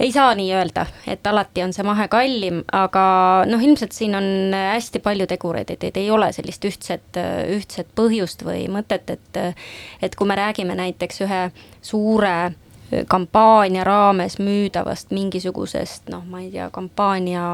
ei saa nii öelda, et alati on see mahe kallim, aga noh, ilmselt siin on hästi palju tegureid, et, et ei ole sellist ühtset, ühtset põhjust või mõtet, et et kui me räägime näiteks ühe suure kampaania raames müüdavast mingisugusest noh, ma ei tea, kampaania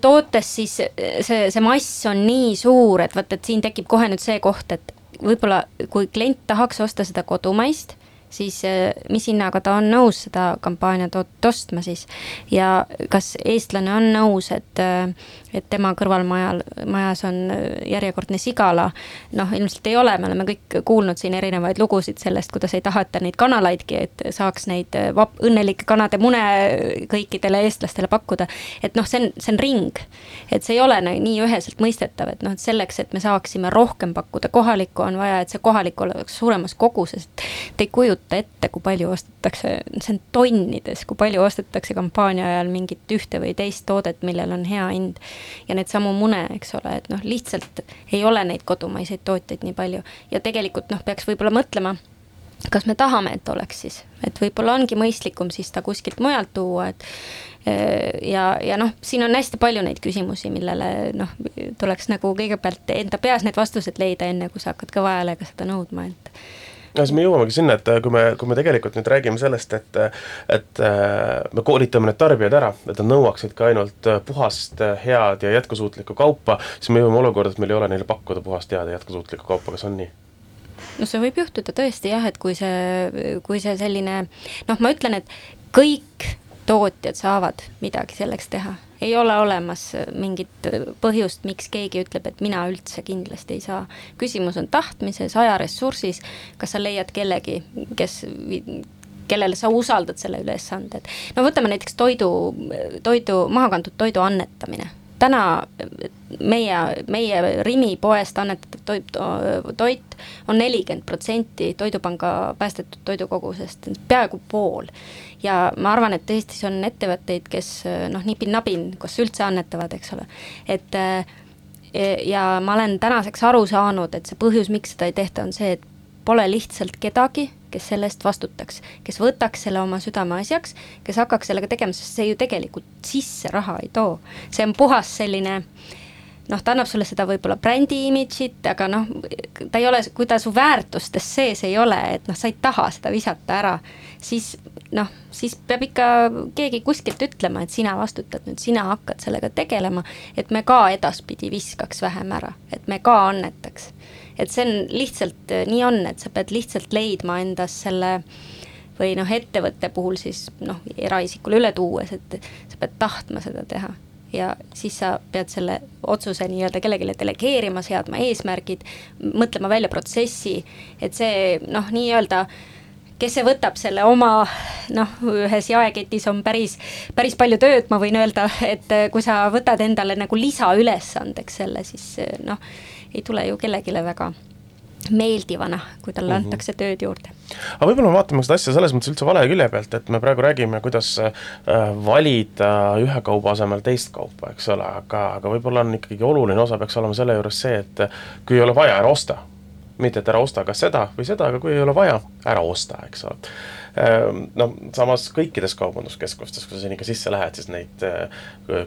tootes, siis see, see mass on nii suur, et vot, et siin tekib kohe nüüd see koht, et võib-olla kui klient tahaks osta seda kodumaist siis eh, mis hinnaga ta on nõus seda kampaaniat ostma siis. ja kas eestlane on nõus, et, eh, et tema kõrvalmajal, majas on eh, järjekordne sigala. noh, ilmselt ei ole, me oleme kõik kuulnud siin erinevaid lugusid sellest, kuidas ei taheta neid kanalaidki, et saaks neid vap-, õnnelike kanade mune kõikidele eestlastele pakkuda. et noh, see on, see on ring. et see ei ole nii üheselt mõistetav, et noh, et selleks, et me saaksime rohkem pakkuda kohalikku, on vaja, et see kohalik oleks suuremas koguses. Te ei kujuta kujuta ette, kui palju ostetakse, see on tonnides, kui palju ostetakse kampaania ajal mingit ühte või teist toodet, millel on hea hind. ja need samu mune, eks ole, et noh, lihtsalt ei ole neid kodumaiseid tootjaid nii palju ja tegelikult noh, peaks võib-olla mõtlema kas me tahame, et oleks siis, et võib-olla ongi mõistlikum siis ta kuskilt mujalt tuua, et ja, ja noh, siin on hästi palju neid küsimusi, millele noh, tuleks nagu kõigepealt enda peas need vastused leida, enne kui sa hakkad kõva häälega seda nõudma, et no siis me jõuamegi sinna, et kui me, kui me tegelikult nüüd räägime sellest, et et äh, me koolitame need tarbijad ära, et nad nõuaksid ka ainult puhast, head ja jätkusuutlikku kaupa, siis me jõuame olukorda, et meil ei ole neile pakkuda puhast, head ja jätkusuutlikku kaupa, kas on nii? no see võib juhtuda tõesti jah, et kui see, kui see selline noh, ma ütlen, et kõik tootjad saavad midagi selleks teha ei ole olemas mingit põhjust, miks keegi ütleb, et mina üldse kindlasti ei saa. küsimus on tahtmises, ajaressursis, kas sa leiad kellegi, kes kellele sa usaldad selle ülesande, et no võtame näiteks toidu, toidu, mahakantud toidu annetamine täna meie, meie Rimi poest annetatav toit, toit on nelikümmend protsenti Toidupanga päästetud toidukogusest, peaaegu pool. ja ma arvan, et Eestis on ettevõtteid, kes noh, nipin-nabin, kas üldse annetavad, eks ole, et ja ma olen tänaseks aru saanud, et see põhjus, miks seda ei tehta, on see, et pole lihtsalt kedagi, kes selle eest vastutaks, kes võtaks selle oma südameasjaks, kes hakkaks sellega tegema, sest see ju tegelikult sisse raha ei too. see on puhas selline noh, ta annab sulle seda võib-olla brändi imidžit, aga noh, ta ei ole, kui ta su väärtustes sees ei ole, et noh, sa ei taha seda visata ära, siis noh, siis peab ikka keegi kuskilt ütlema, et sina vastutad nüüd, sina hakkad sellega tegelema, et me ka edaspidi viskaks vähem ära, et me ka annetaks et see on lihtsalt, nii on, et sa pead lihtsalt leidma endas selle või noh, ettevõtte puhul siis noh, eraisikule üle tuues, et sa pead tahtma seda teha. Ja siis sa pead selle otsuse nii-öelda kellelegi delegeerima, seadma eesmärgid, mõtlema välja protsessi, et see noh, nii-öelda kes see võtab selle oma noh, ühes jaeketis on päris, päris palju tööd, ma võin öelda, et kui sa võtad endale nagu lisaülesandeks selle, siis noh ei tule ju kellelegi väga meeldivana, kui talle mm -hmm. antakse tööd juurde. aga võib-olla me vaatame seda asja selles mõttes üldse vale külje pealt, et me praegu räägime, kuidas äh, valida ühe kauba asemel teist kaupa, eks ole, aga, aga võib-olla on ikkagi oluline osa peaks olema selle juures see, et kui ei ole vaja, ära osta. mitte, et ära osta kas seda või seda, aga kui ei ole vaja, ära osta, eks ole Ehm, noh, samas kõikides kaubanduskeskustes, kui sa sinna ikka sisse lähed, siis neid äh,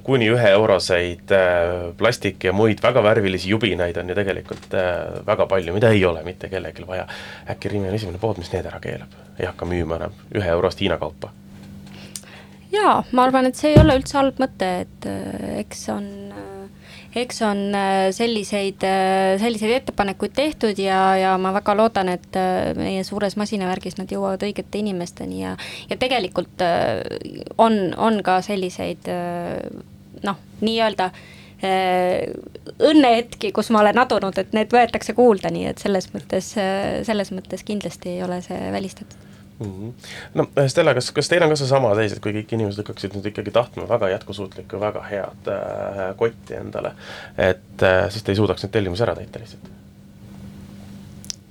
kuni üheeuroseid äh, plastik ja muid väga värvilisi jubinaid on ju tegelikult äh, väga palju, mida ei ole mitte kellelgi vaja. äkki Rimi on esimene pood, mis need ära keelab, ei hakka müüma enam üheeurost Hiina kaupa? jaa, ma arvan, et see ei ole üldse halb mõte, et eks on eks on äh, selliseid, äh, selliseid ettepanekuid tehtud ja, ja ma väga loodan, et äh, meie suures masinavärgis nad jõuavad õigete inimesteni ja, ja tegelikult on, on ka selliseid noh, nii-öelda õnnehetki, kus ma olen adunud, et need võetakse kuulda, nii et selles mõttes, selles mõttes kindlasti ei ole see välistatud mm. -hmm. no Stella, kas, kas teil on ka seesama seis, et kui kõik inimesed hakkaksid nüüd ikkagi tahtma väga jätkusuutlikku, väga head äh, kotti endale, et äh, siis te ei suudaks neid tellimusi ära täita lihtsalt?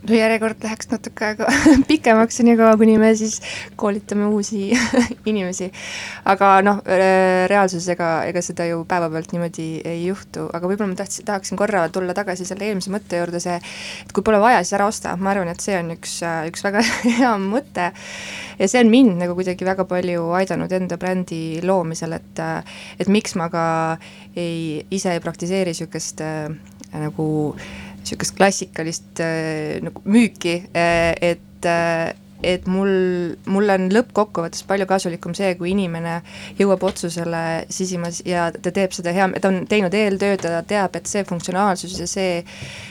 Järjekord läheks natuke aega pikemaks, niikaua kuni me siis koolitame uusi inimesi. aga noh, reaalsuses ega, ega seda ju päevapealt niimoodi ei juhtu, aga võib-olla ma tahtsin, tahaksin korra tulla tagasi selle eelmise mõtte juurde, see et kui pole vaja, siis ära osta, ma arvan, et see on üks, üks väga hea mõte. ja see on mind nagu kuidagi väga palju aidanud enda brändi loomisel, et et miks ma ka ei, ise ei praktiseeri niisugust äh, nagu äh, niisugust klassikalist äh, nagu müüki, äh, et äh, et mul, mulle on lõppkokkuvõttes palju kasulikum see, kui inimene jõuab otsusele sisimas ja ta teeb seda hea, ta on teinud eeltööd, ta teab, et see funktsionaalsus ja see,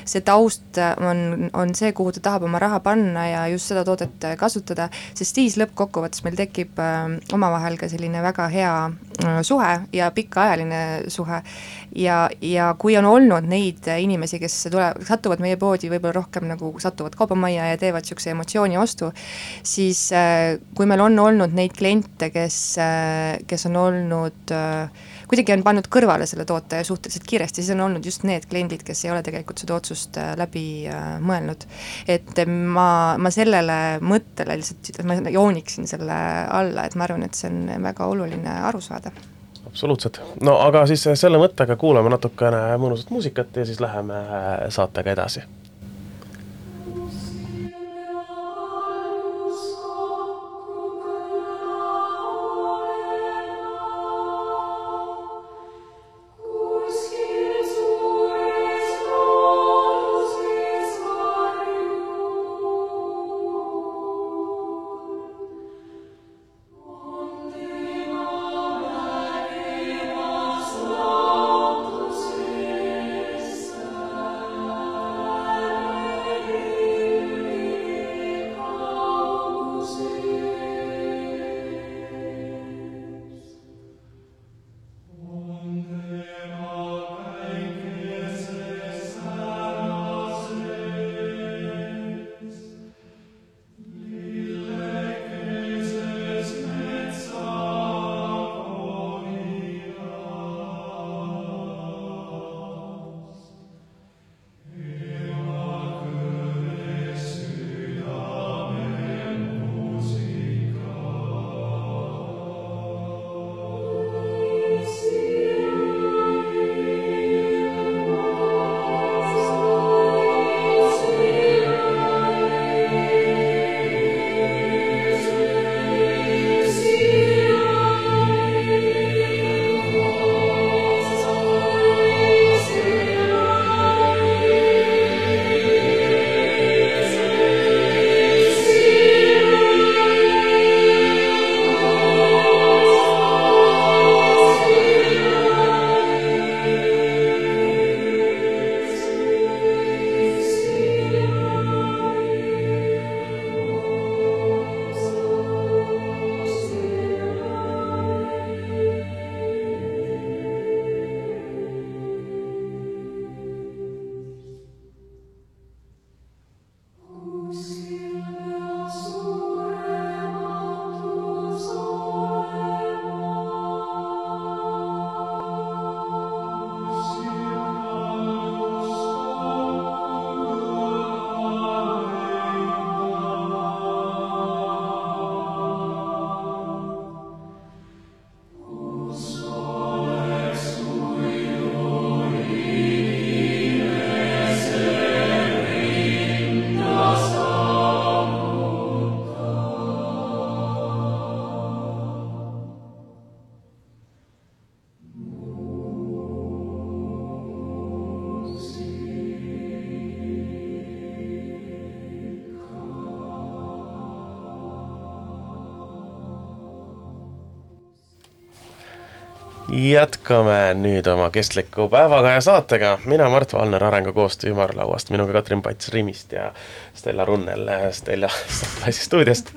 see taust on, on see, kuhu ta tahab oma raha panna ja just seda toodet kasutada, sest siis lõppkokkuvõttes meil tekib äh, omavahel ka selline väga hea äh, suhe ja pikaajaline suhe. ja, ja kui on olnud neid inimesi, kes tulevad, satuvad meie poodi võib-olla rohkem nagu satuvad kaubamajja ja teevad niisuguse emotsiooni ostu, siis äh, kui meil on olnud neid kliente, kes, äh, kes on olnud äh, kuidagi on pannud kõrvale selle toote suhteliselt kiiresti, siis on olnud just need kliendid, kes ei ole tegelikult seda otsust läbi mõelnud. et ma, ma sellele mõttele lihtsalt, ma jooniksin selle alla, et ma arvan, et see on väga oluline aru saada. Absoluutselt, no aga siis selle mõttega kuulame natukene mõnusat muusikat ja siis läheme saatega edasi jätkame nüüd oma kestliku päevakaja saatega, mina Mart Valner Arengukoostöö ümarlauast, minuga Katrin Pats Rimist ja Stella Runnel Stella Sapasi stuudiost.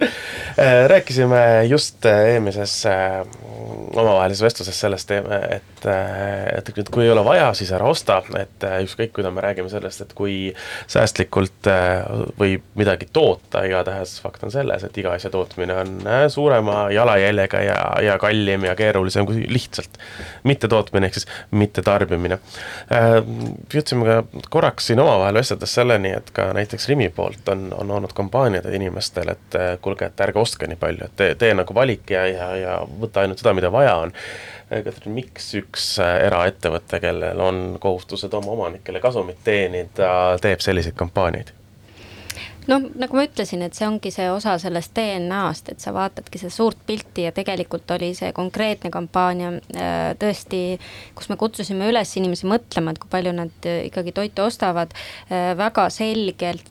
rääkisime just eelmises äh, omavahelises vestluses sellest, et, et nüüd, kui ei ole vaja, siis ära osta, et ükskõik, kuidas me räägime sellest, et kui säästlikult äh, võib midagi toota, igatahes fakt on selles, et iga asja tootmine on äh, suurema jalajäljega ja, ja kallim ja keerulisem kui lihtsalt mittetootmine ehk siis mittetarbimine. Äh, jõudsime ka korraks siin omavahel vesteldes selleni, et ka näiteks Rimi poolt on, on olnud kampaaniad inimestel, et äh, kuulge, et ärge ostke nii palju, et tee, tee nagu valik ja, ja, ja võta ainult seda, mida vaja on. Äh, Katrin, miks üks eraettevõte, kellel on kohustused oma omanikele kasumit teenida, teeb selliseid kampaaniaid? Noh, nagu ma ütlesin, et see ongi see osa sellest DNA-st, et sa vaatadki seda suurt pilti ja tegelikult oli see konkreetne kampaania äh, tõesti, kus me kutsusime üles inimesi mõtlema, et kui palju nad äh, ikkagi toitu ostavad, äh, väga selgelt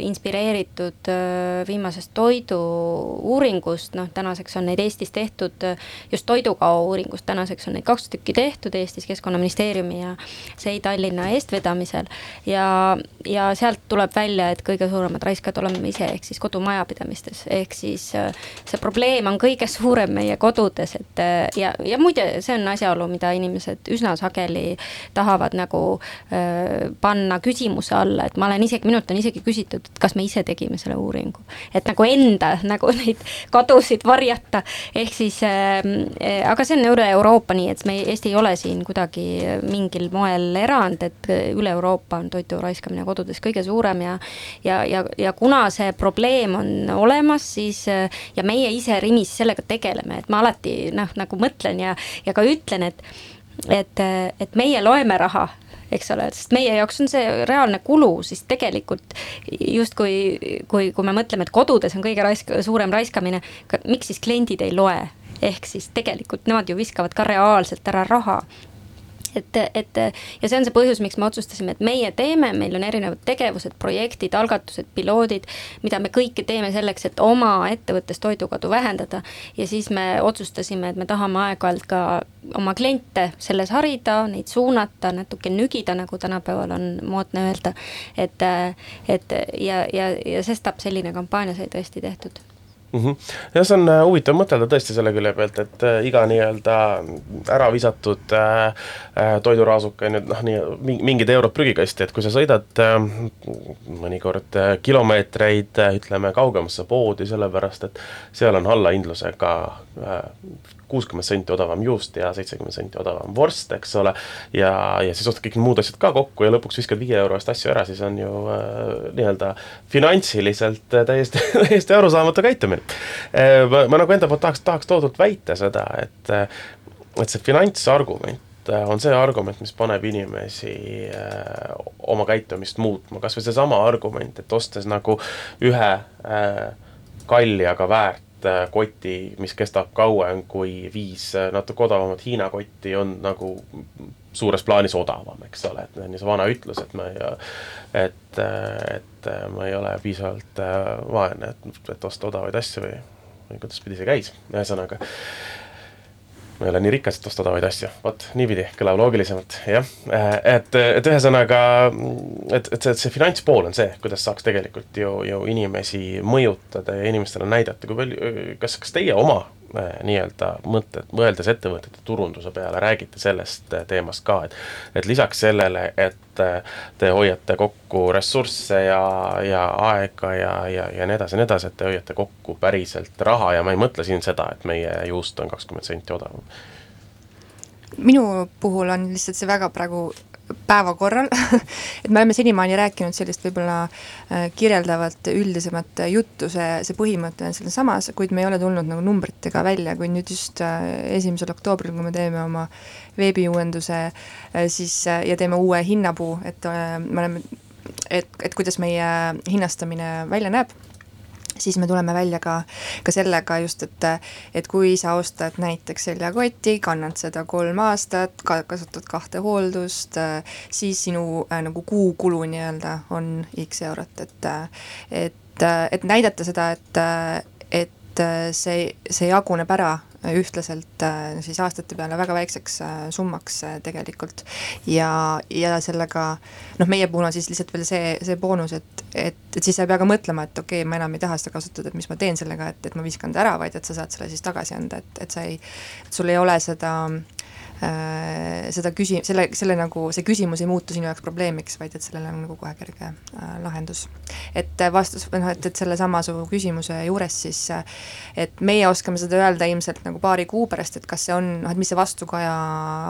inspireeritud viimasest toidu-uuringust, noh tänaseks on neid Eestis tehtud, just toidukao uuringust, tänaseks on neid kaks tükki tehtud Eestis Keskkonnaministeeriumi ja SEI Tallinna eestvedamisel. Ja, ja sealt tuleb välja, et kõige suurem suuremad raiskajad oleme me ise, ehk siis kodumajapidamistes, ehk siis äh, see probleem on kõige suurem meie kodudes, et äh, ja, ja muide, see on asjaolu, mida inimesed üsna sageli tahavad nagu äh, panna küsimuse alla, et ma olen isegi, minult on isegi küsitud, et kas me ise tegime selle uuringu. et nagu enda nagu neid kadusid varjata, ehk siis äh, aga see on üle Euroopa nii, et me, Eesti ei ole siin kuidagi mingil moel erand, et üle Euroopa on toidu raiskamine kodudes kõige suurem ja ja, ja ja, kuna see probleem on olemas, siis ja meie ise Rimis sellega tegeleme, et ma alati noh, nagu mõtlen ja, ja ka ütlen, et et, et meie loeme raha eks ole, sest meie jaoks on see reaalne kulu, siis tegelikult justkui, kui, kui me mõtleme, et kodudes on kõige raisk-, suurem raiskamine, miks siis kliendid ei loe? ehk siis tegelikult nemad ju viskavad ka reaalselt ära raha et, et ja see on see põhjus, miks me otsustasime, et meie teeme, meil on erinevad tegevused, projektid, algatused, piloodid, mida me kõike teeme selleks, et oma ettevõttes toidukadu vähendada. ja siis me otsustasime, et me tahame aeg-ajalt ka oma kliente selles harida, neid suunata, natuke nügida, nagu tänapäeval on moodne öelda. et, et ja, ja, ja sestap selline kampaania sai tõesti tehtud mm. -hmm. ja see on äh, huvitav mõtelda tõesti selle külje pealt, et äh, iga nii-öelda ära visatud äh, äh, toiduraasuke nüüd noh, nii mingid eurod prügikasti, et kui sa sõidad äh, mõnikord äh, kilomeetreid äh, ütleme kaugemasse poodi, sellepärast et seal on allahindlusega äh, kuuskümmend senti odavam juust ja seitsekümmend senti odavam vorst, eks ole. ja, ja siis ostad kõik muud asjad ka kokku ja lõpuks viskad viie euro eest asju ära, siis on ju äh, nii-öelda finantsiliselt äh, täiesti täiesti arusaamatu käitumine äh,. ma, ma nagu enda poolt tahaks, tahaks toodult väita seda, et, äh, et see finantsargument äh, on see argument, mis paneb inimesi äh, oma käitumist muutma, kasvõi seesama argument, et ostes nagu ühe äh, kalli, aga väärt Äh, koti, mis kestab kauem kui viis äh, natuke odavamat Hiina kotti, on nagu suures plaanis odavam, eks ole, et on ju see vana ütlus, et ma ei, et, et ma ei ole piisavalt äh, vaene, et, et osta odavaid asju või, või kuidas pidi see käis, ühesõnaga ma ei ole nii rikas, et osta odavaid asju, vot niipidi kõlab loogilisemalt, jah. et, et ühesõnaga, et, et see, see finantspool on see, kuidas saaks tegelikult ju, ju inimesi mõjutada ja inimestele näidata, kui palju, kas, kas teie oma Äh, nii-öelda mõtted, mõeldes ettevõtete turunduse peale, räägite sellest äh, teemast ka, et et lisaks sellele, et äh, te hoiate kokku ressursse ja, ja aega ja, ja, ja nii edasi ja nii edasi, et te hoiate kokku päriselt raha ja ma ei mõtle siin seda, et meie juust on kakskümmend senti odavam. Minu puhul on lihtsalt see väga praegu päevakorral. Et me oleme senimaani rääkinud sellist võib-olla äh, kirjeldavat üldisemat juttu, see, see põhimõte on sealsamas, kuid me ei ole tulnud nagu numbritega välja, kuid nüüd just äh, esimesel oktoobril, kui me teeme oma veebiuuenduse, äh, siis ja teeme uue hinnapuu, et me oleme, et, et kuidas meie hinnastamine välja näeb siis me tuleme välja ka, ka sellega just, et, et kui sa ostad näiteks seljakoti, kannad seda kolm aastat, ka kasutad kahte hooldust, siis sinu äh, nagu kuukulu nii-öelda on X eurot, et, et, et näidata seda, et, et see, see jaguneb ära ühtlaselt siis aastate peale väga väikseks summaks tegelikult. ja, ja sellega noh, meie puhul on siis lihtsalt veel see, see boonus, et, et, et siis sa ei pea ka mõtlema, et okei okay,, ma enam ei taha seda kasutada, et mis ma teen sellega, et, et ma viskan ta ära, vaid et sa saad selle siis tagasi anda, et, et sa ei, sul ei ole seda äh, seda küsi-, selle, selle nagu, see küsimus ei muutu sinu jaoks probleemiks, vaid et sellele on nagu kohe kerge äh, lahendus. et äh, vastus, või noh, et, et sellesama su küsimuse juures siis, äh, et meie oskame seda öelda ilmselt nagu paari kuu pärast, et kas see on, noh et mis see vastukaja,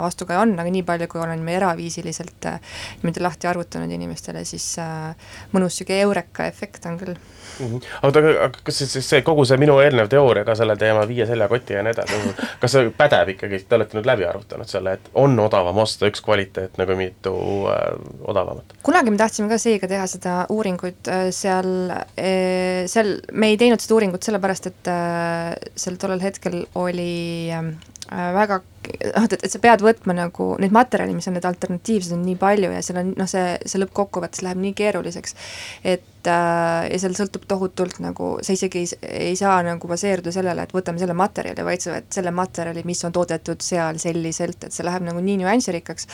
vastukaja on, aga nii palju, kui olen me eraviisiliselt äh, niimoodi lahti arvutanud inimestele, siis äh, mõnus sihuke eureka efekt on küll mm. -hmm. aga, aga kas siis, siis see kogu see minu eelnev teooria ka selle teema viie seljakoti ja nii edasi, kas see pädeb ikkagi, te olete nüüd läbi arvutanud selle, et on odavam osta üks kvaliteet nagu mitu äh, odavamat? kunagi me tahtsime ka Seiga teha seda uuringut äh, seal äh,, seal, me ei teinud seda uuringut sellepärast, et äh, seal tollel hetkel oli äh, väga noh, et, et sa pead võtma nagu neid materjale, mis on need alternatiivsed, on nii palju ja seal on noh, see, see lõppkokkuvõttes läheb nii keeruliseks, et äh, ja seal sõltub tohutult nagu, sa isegi ei, ei saa nagu baseeruda sellele, et võtame selle materjali, vaid sa võtad selle materjali, mis on toodetud seal selliselt, et see läheb nagu nii nüansirikkaks,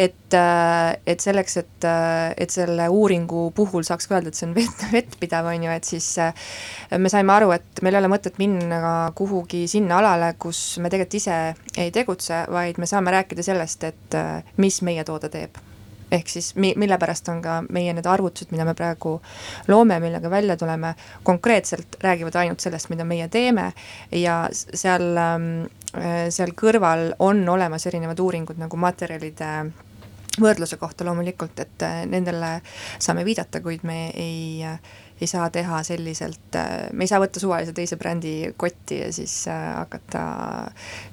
et äh,, et selleks, et äh,, et selle uuringu puhul saaks ka öelda, et see on vett, vettpidav, on ju, et siis äh, me saime aru, et meil ei ole mõtet minna kuhugi sinna alale, kus me tegelikult ise ei tegutse, vaid me saame rääkida sellest, et äh, mis meie toode teeb ehk siis mi-, mille pärast on ka meie need arvutused, mida me praegu loome, millega välja tuleme, konkreetselt räägivad ainult sellest, mida meie teeme. Ja seal, ähm, äh, seal kõrval on olemas erinevad uuringud nagu materjalide võrdluse kohta loomulikult, et äh, nendele saame viidata, kuid me ei ei saa teha selliselt, äh, me ei saa võtta suvalise teise brändi kotti ja siis hakata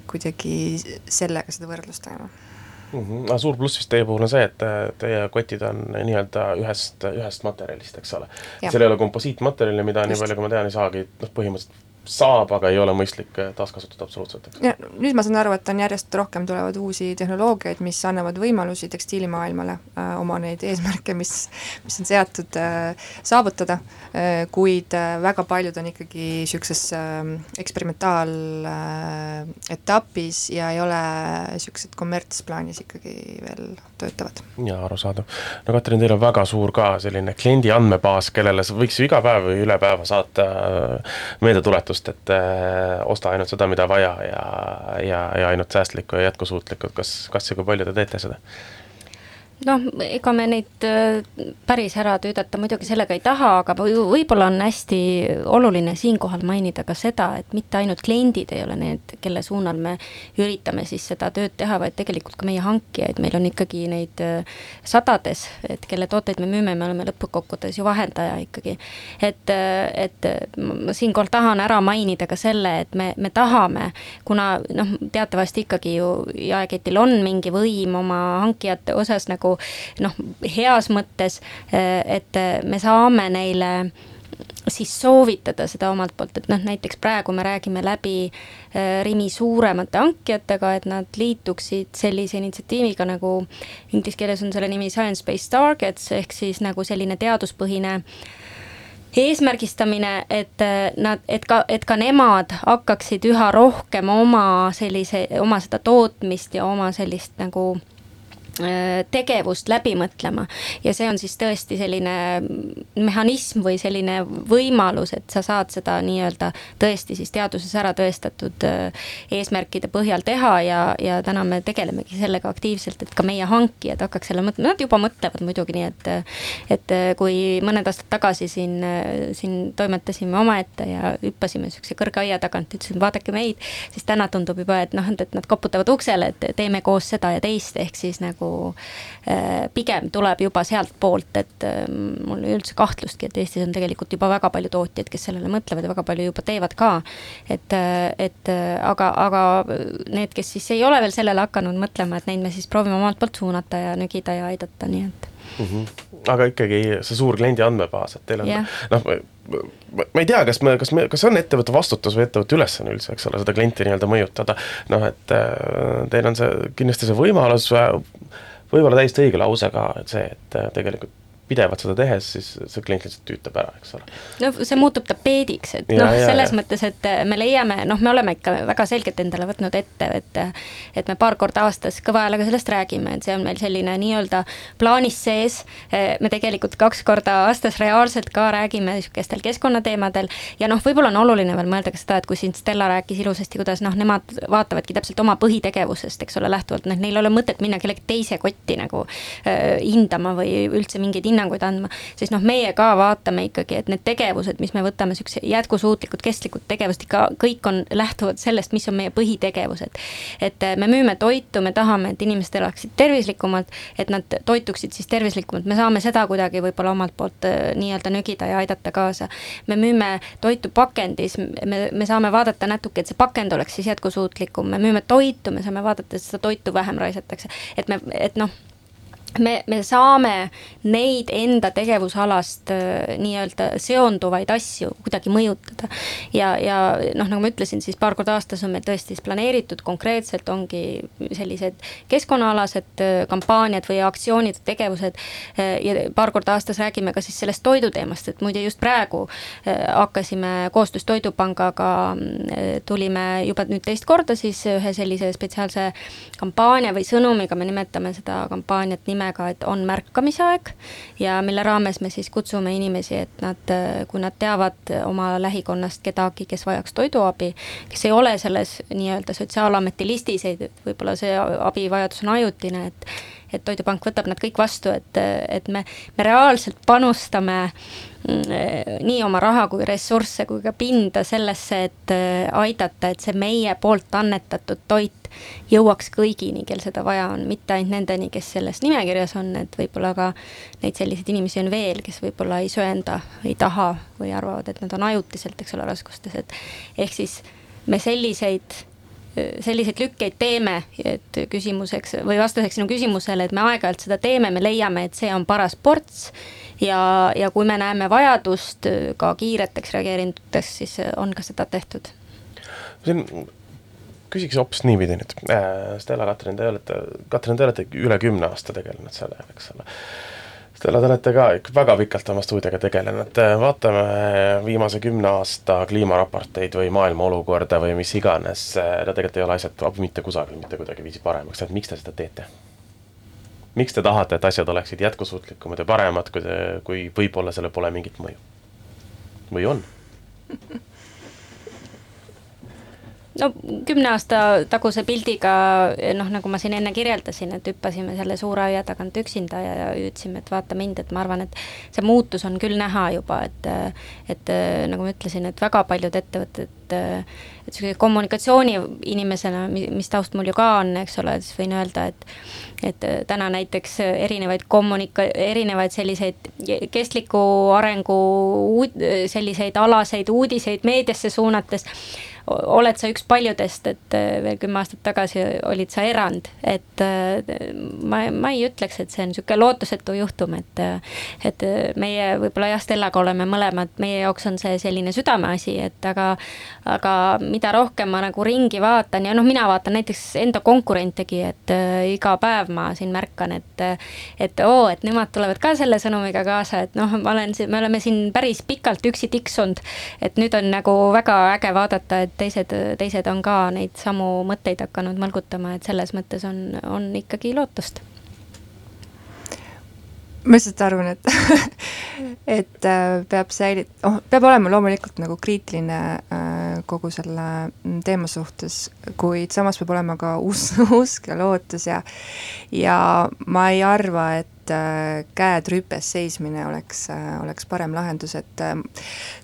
kuidagi sellega seda võrdlust tegema mm. -hmm. suur pluss vist teie puhul on see, et teie kotid on nii-öelda ühest, ühest materjalist, eks ole. seal ei ole komposiitmaterjali, mida Just. nii palju, kui ma tean, ei saagi, noh, põhimõtteliselt saab, aga ei ole mõistlik äh, taaskasutada absoluutselt, ja nüüd ma saan aru, et on järjest rohkem tulevad uusi tehnoloogiaid, mis annavad võimalusi tekstiilimaailmale äh, oma neid eesmärke, mis, mis on seatud äh, saavutada äh,, kuid äh, väga paljud on ikkagi niisuguses äh, eksperimentaal-etapis äh, ja ei ole niisugused kommertsplaanis ikkagi veel töötavad. jaa, arusaadav. no Katrin, teil on väga suur ka selline kliendi andmebaas, kellele võiks ju iga päev või üle päeva saata äh, meeldetuletust, lootust, et äh, osta ainult seda, mida vaja ja, ja, ja ainult säästlikku ja jätkusuutlikku, kas, kas ja kui palju te teete seda? Noh, ega me neid äh, päris ära tüüdata muidugi sellega ei taha, aga võib-olla on hästi oluline siinkohal mainida ka seda, et mitte ainult kliendid ei ole need, kelle suunal me üritame siis seda tööd teha, vaid tegelikult ka meie hankijaid, meil on ikkagi neid äh, sadades, et kelle tooteid me müüme, me oleme lõppkokkuvõttes ju vahendaja ikkagi. et, äh, et ma siinkohal tahan ära mainida ka selle, et me, me tahame, kuna noh, teatavasti ikkagi ju jaeketil on mingi võim oma hankijate osas nagu nagu noh, heas mõttes, et me saame neile siis soovitada seda omalt poolt, et noh, näiteks praegu me räägime läbi äh, Rimi suuremate hankijatega, et nad liituksid sellise initsiatiiviga nagu inglise keeles on selle nimi science-based targets ehk siis nagu selline teaduspõhine eesmärgistamine, et äh, nad, et ka, et ka nemad hakkaksid üha rohkem oma sellise, oma seda tootmist ja oma sellist nagu Äh, tegevust läbi mõtlema. Ja see on siis tõesti selline mehhanism või selline võimalus, et sa saad seda nii-öelda tõesti siis teaduses ära tõestatud äh, eesmärkide põhjal teha ja, ja täna me tegelemegi sellega aktiivselt, et ka meie hankijad hakkaks selle mõtlema, nad juba mõtlevad muidugi nii, et et kui mõned aastad tagasi siin, siin toimetasime omaette ja hüppasime niisuguse kõrge aia tagant, ütlesime vaadake meid, siis täna tundub juba, et noh, et nad koputavad uksele, et teeme koos seda ja teist, ehk siis nagu nagu pigem tuleb juba sealtpoolt, et äh, mul ei ole üldse kahtlustki, et Eestis on tegelikult juba väga palju tootjaid, kes sellele mõtlevad ja väga palju juba teevad ka. et, äh, et aga, aga need, kes siis ei ole veel sellele hakanud mõtlema, et neid me siis proovime omalt poolt suunata ja nügida ja aidata, nii et mm. -hmm. aga ikkagi see suur kliendi andmebaas, et teil on yeah. noh, ma ei tea, kas me, kas me, kas on ettevõtte vastutus või ettevõtte ülesanne üldse, eks ole, seda klienti nii-öelda mõjutada. noh, et teil on see kindlasti see võimalus võib-olla täiesti õige lause ka, et see, et äh, tegelikult pidevalt seda tehes, siis see klient lihtsalt tüütab ära, eks ole. no see muutub tapeediks, et noh, selles ja. mõttes, et me leiame, noh, me oleme ikka väga selgelt endale võtnud ette, et et me paar korda aastas kõva häälega sellest räägime, et see on meil selline nii-öelda plaanis sees, me tegelikult kaks korda aastas reaalselt ka räägime niisugustel keskkonnateemadel ja noh, võib-olla on oluline veel mõelda ka seda, et kui siin Stella rääkis ilusasti, kuidas noh, nemad vaatavadki täpselt oma põhitegevusest, eks ole, lähtuvalt, noh, neil ei ole mõtet minna kellegi teise kotti nagu äh, hindama või üldse mingeid hinnanguid andma, siis noh, meie ka vaatame ikkagi, et need tegevused, mis me võtame, niisugused jätkusuutlikud, kestlikud tegevused ikka kõik on, lähtuvad sellest, mis on meie põhitegevused. et äh, me müüme toitu, me tahame, et inimesed elaksid tervislikumalt, et nad toituksid siis tervislikumalt, me saame seda kuidagi võib-olla omalt poolt äh, nii-öelda nügida ja aidata kaasa. me müüme toitu pakendis, me, me saame vaadata natuke, et see pakend oleks siis jätkusuutlikum, me müüme toitu, me saame vaadata, et seda toitu vähem raisatakse, et me, et noh me, me saame neid enda tegevusalast äh, nii-öelda seonduvaid asju kuidagi mõjutada. ja, ja noh, nagu ma ütlesin, siis paar korda aastas on meil tõesti siis planeeritud konkreetselt ongi sellised keskkonnaalased äh, kampaaniad või aktsioonid, tegevused. Äh, ja paar korda aastas räägime ka siis sellest toiduteemast, et muide just praegu hakkasime koostöös Toidupangaga, tulime juba nüüd teist korda siis ühe sellise spetsiaalse kampaania või sõnumiga, me nimetame seda kampaaniat nimega nimega, et on märkamisaeg ja mille raames me siis kutsume inimesi, et nad, kui nad teavad oma lähikonnast kedagi, kes vajaks toiduabi, kes ei ole selles nii-öelda Sotsiaalameti listis, võib-olla see abivajadus on ajutine, et et Toidupank võtab nad kõik vastu, et, et me, me reaalselt panustame mm, nii oma raha kui ressursse kui ka pinda sellesse, et aidata, et see meie poolt annetatud toit jõuaks kõigini, kel seda vaja on, mitte ainult nendeni, kes selles nimekirjas on, et võib-olla ka neid selliseid inimesi on veel, kes võib-olla ei söanda, ei taha või arvavad, et nad on ajutiselt, eks ole, raskustes, et ehk siis me selliseid selliseid lükkeid teeme, et küsimuseks või vastuseks sinu küsimusele, et me aeg-ajalt seda teeme, me leiame, et see on paras ports ja, ja kui me näeme vajadust ka kiireteks reageeringuteks, siis on ka seda tehtud. siin küsiks hoopis niipidi nüüd, äh, Stella, Katrin, te olete, Katrin, te olete üle kümne aasta tegelenud sellega, eks ole. Stella, te olete ka ikka väga pikalt oma stuudiaga tegelenud, vaatame viimase kümne aasta kliimaraporteid või maailma olukorda või mis iganes, no tegelikult ei ole asjad mitte kusagil mitte kuidagiviisi paremaks, et miks te seda teete? miks te tahate, et asjad oleksid jätkusuutlikumad ja paremad, kui te, kui võib-olla sellel pole mingit mõju? või on? no kümne aasta taguse pildiga noh, nagu ma siin enne kirjeldasin, et hüppasime selle suure aia tagant üksinda ja, ja hüüdsime, et vaata mind, et ma arvan, et see muutus on küll näha juba, et et nagu ma ütlesin, et väga paljud ettevõtted et niisuguse kommunikatsiooni inimesena, mis taust mul ju ka on, eks ole, siis võin öelda, et et täna näiteks erinevaid kommunika-, erinevaid selliseid kestliku arengu uud-, selliseid alaseid uudiseid meediasse suunates oled sa üks paljudest, et äh, veel kümme aastat tagasi olid sa erand, et äh, ma, ma ei ütleks, et see on niisugune lootusetu juhtum, et äh, et meie võib-olla jah, Stellaga oleme mõlemad, meie jaoks on see selline südameasi, et aga aga mida rohkem ma nagu ringi vaatan ja noh, mina vaatan näiteks enda konkurentegi, et iga päev ma siin märkan, et et oo, et nemad tulevad ka selle sõnumiga kaasa, et noh, ma olen, me oleme siin päris pikalt üksi tiksunud, et nüüd on nagu väga äge vaadata, et teised, teised on ka neid samu mõtteid hakanud mõlgutama, et selles mõttes on, on ikkagi lootust. Ma lihtsalt arvan, et et äh, peab säilit-, oh, peab olema loomulikult nagu kriitiline äh, kogu selle teema suhtes, kuid samas peab olema ka usk, usk ja lootus ja ja ma ei arva, et et äh, käed rüpes seismine oleks, äh, oleks parem lahendus, et äh,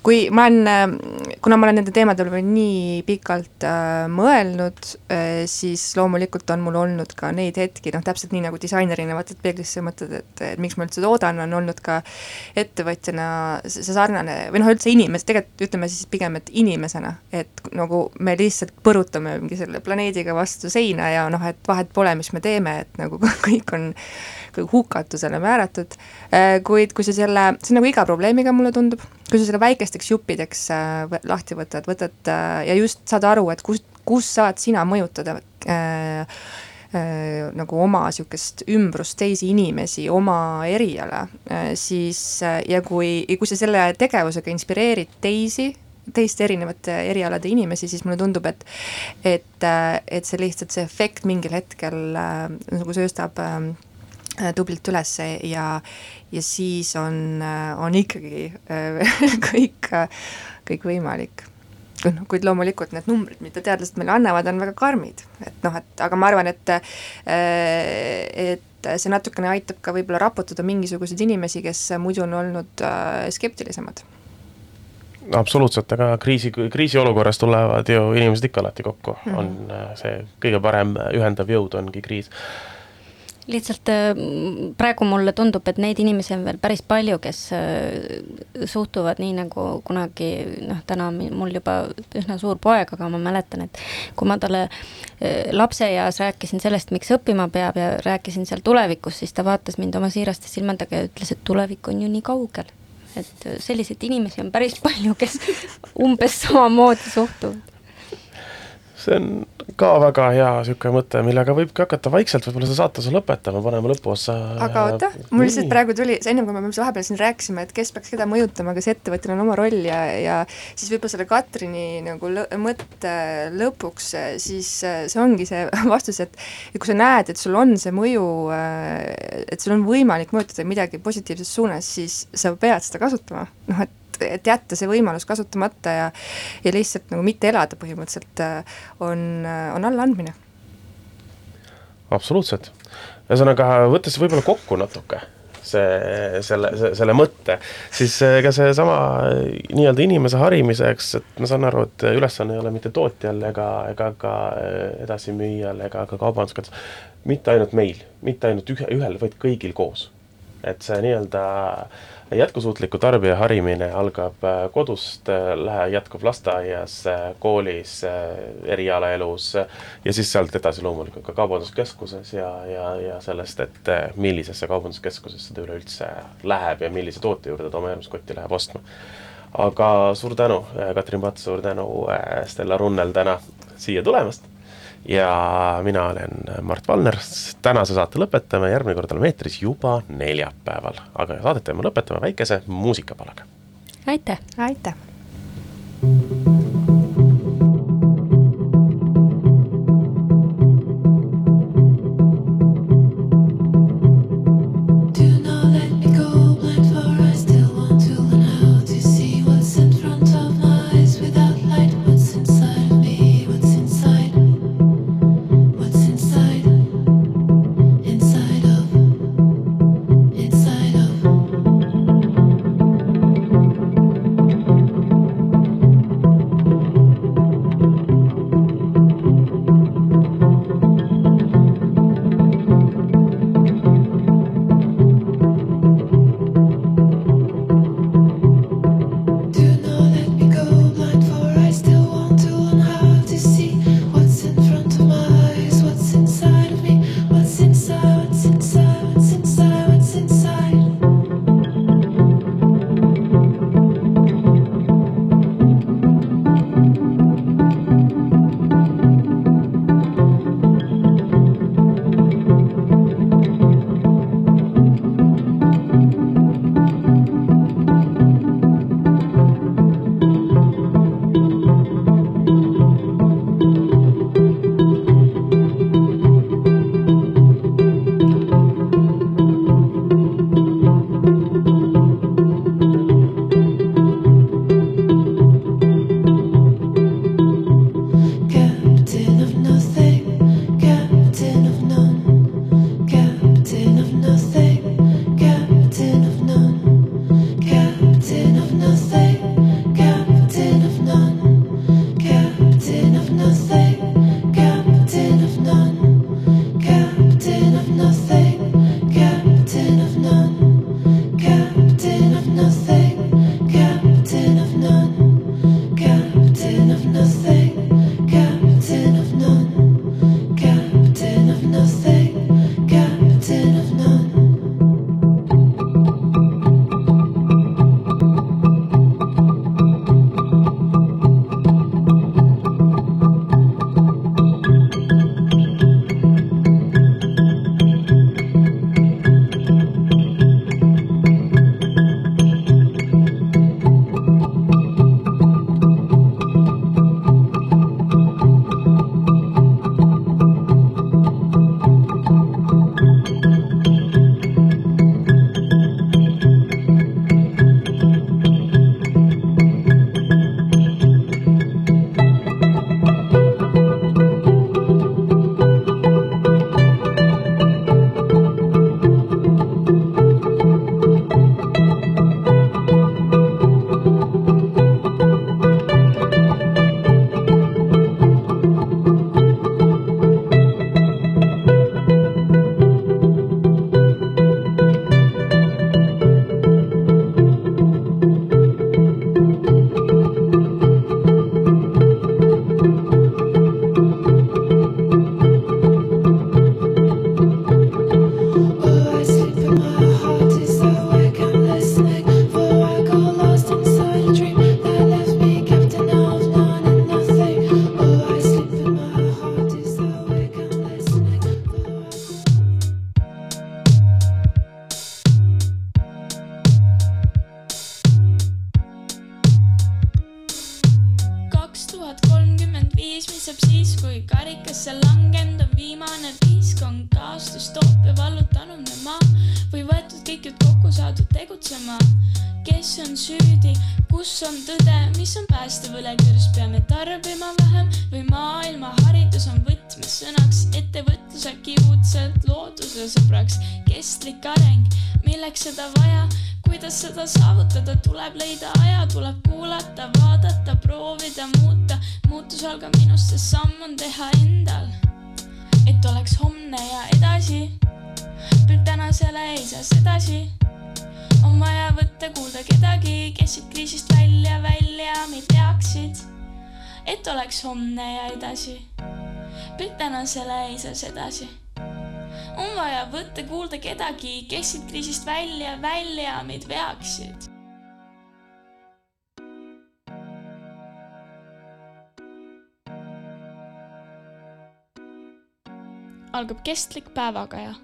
kui ma olen, kuna ma olen nende teemade peale nii pikalt mõelnud, siis loomulikult on mul olnud ka neid hetki, noh täpselt nii nagu disainerina vaatad peeglisse ja mõtled, et, et miks ma üldse toodan, on olnud ka ettevõtjana see sarnane või noh, üldse inimes-, tegelikult ütleme siis pigem, et inimesena, et nagu me lihtsalt põrutame mingi selle planeediga vastu seina ja noh, et vahet pole, mis me teeme, et nagu kõik on hukatusele määratud, äh, kuid kui sa selle, see on nagu iga probleemiga, mulle tundub, kui sa selle väikesteks juppideks äh, lahti võtad, võtad äh, ja just saad aru, et kus, kus saad sina mõjutada äh, nagu oma niisugust ümbrust, teisi inimesi, oma eriala, siis ja kui, kui sa selle tegevusega inspireerid teisi, teiste erinevate erialade inimesi, siis mulle tundub, et et, et see lihtsalt, see efekt mingil hetkel äh, nagu sööstab äh, tublilt üles ja, ja siis on, on ikkagi äh, kõik, kõik võimalik. Noh, kuid loomulikult need numbrid, mida teadlased meile annavad, on väga karmid, et noh, et aga ma arvan, et et see natukene aitab ka võib-olla raputada mingisuguseid inimesi, kes muidu on olnud skeptilisemad. Absoluutselt, aga kriisi, kriisiolukorras tulevad ju inimesed ikka alati kokku. Mm, -hmm. on äh, see kõige parem ühendav jõud ongi kriis lihtsalt äh, praegu mulle tundub, et neid inimesi on veel päris palju, kes äh, suhtuvad nii, nagu kunagi noh, täna mul juba üsna suur poeg, aga ma mäletan, et kui ma talle äh, lapseeas rääkisin sellest, miks õppima peab ja rääkisin seal tulevikust, siis ta vaatas mind oma siiraste silmadega ja ütles, et tulevik on ju nii kaugel. et selliseid inimesi on päris palju, kes umbes samamoodi suhtuvad see on ka väga hea niisugune mõte, millega võibki hakata vaikselt võib-olla seda saatuse lõpetama, panema lõpuossa. aga oota, mul lihtsalt praegu tuli, ennem kui me vahepeal siin rääkisime, et kes peaks keda mõjutama, kas ettevõtjal on oma roll ja, ja siis võib-olla selle Katrini nagu lõ mõtte lõpuks, siis see ongi see vastus, et et kui sa näed, et sul on see mõju, et sul on võimalik mõjutada midagi positiivses suunas, siis sa pead seda kasutama, noh et et, et jätta see võimalus kasutamata ja ja lihtsalt nagu mitte elada põhimõtteliselt äh, on, äh, on allaandmine. absoluutselt, ühesõnaga võttes võib-olla kokku natuke see, selle, selle mõtte, siis ega seesama nii-öelda inimese harimiseks, et ma saan aru, et ülesanne ei ole mitte tootjal ega, ega ka edasimüüjal ega ka kaubandusel, mitte ainult meil, mitte ainult ühe, ühel, vaid kõigil koos. et see nii-öelda äh, jätkusuutliku tarbija harimine algab äh, kodust, äh, jätkub lasteaias, äh, koolis, erialaelus ja siis sealt edasi loomulikult ka kaubanduskeskuses ja, ja, ja sellest, et millisesse kaubanduskeskusesse ta üleüldse läheb ja millise toote juurde ta oma järgmiskotti läheb ostma. aga suur tänu, Katrin Pats, suur tänu, Stella Runnel täna siia tulemast ja mina olen Mart Valner, tänase saate lõpetame, järgmine kord oleme eetris juba neljapäeval, aga saadet peame lõpetama väikese muusikapalaga. aitäh! aitäh! mõtlen, on selle ees edasi. on vaja võtta kuulda kedagi, kes siit kriisist välja, välja meid veaksid algab kestlik päevakaja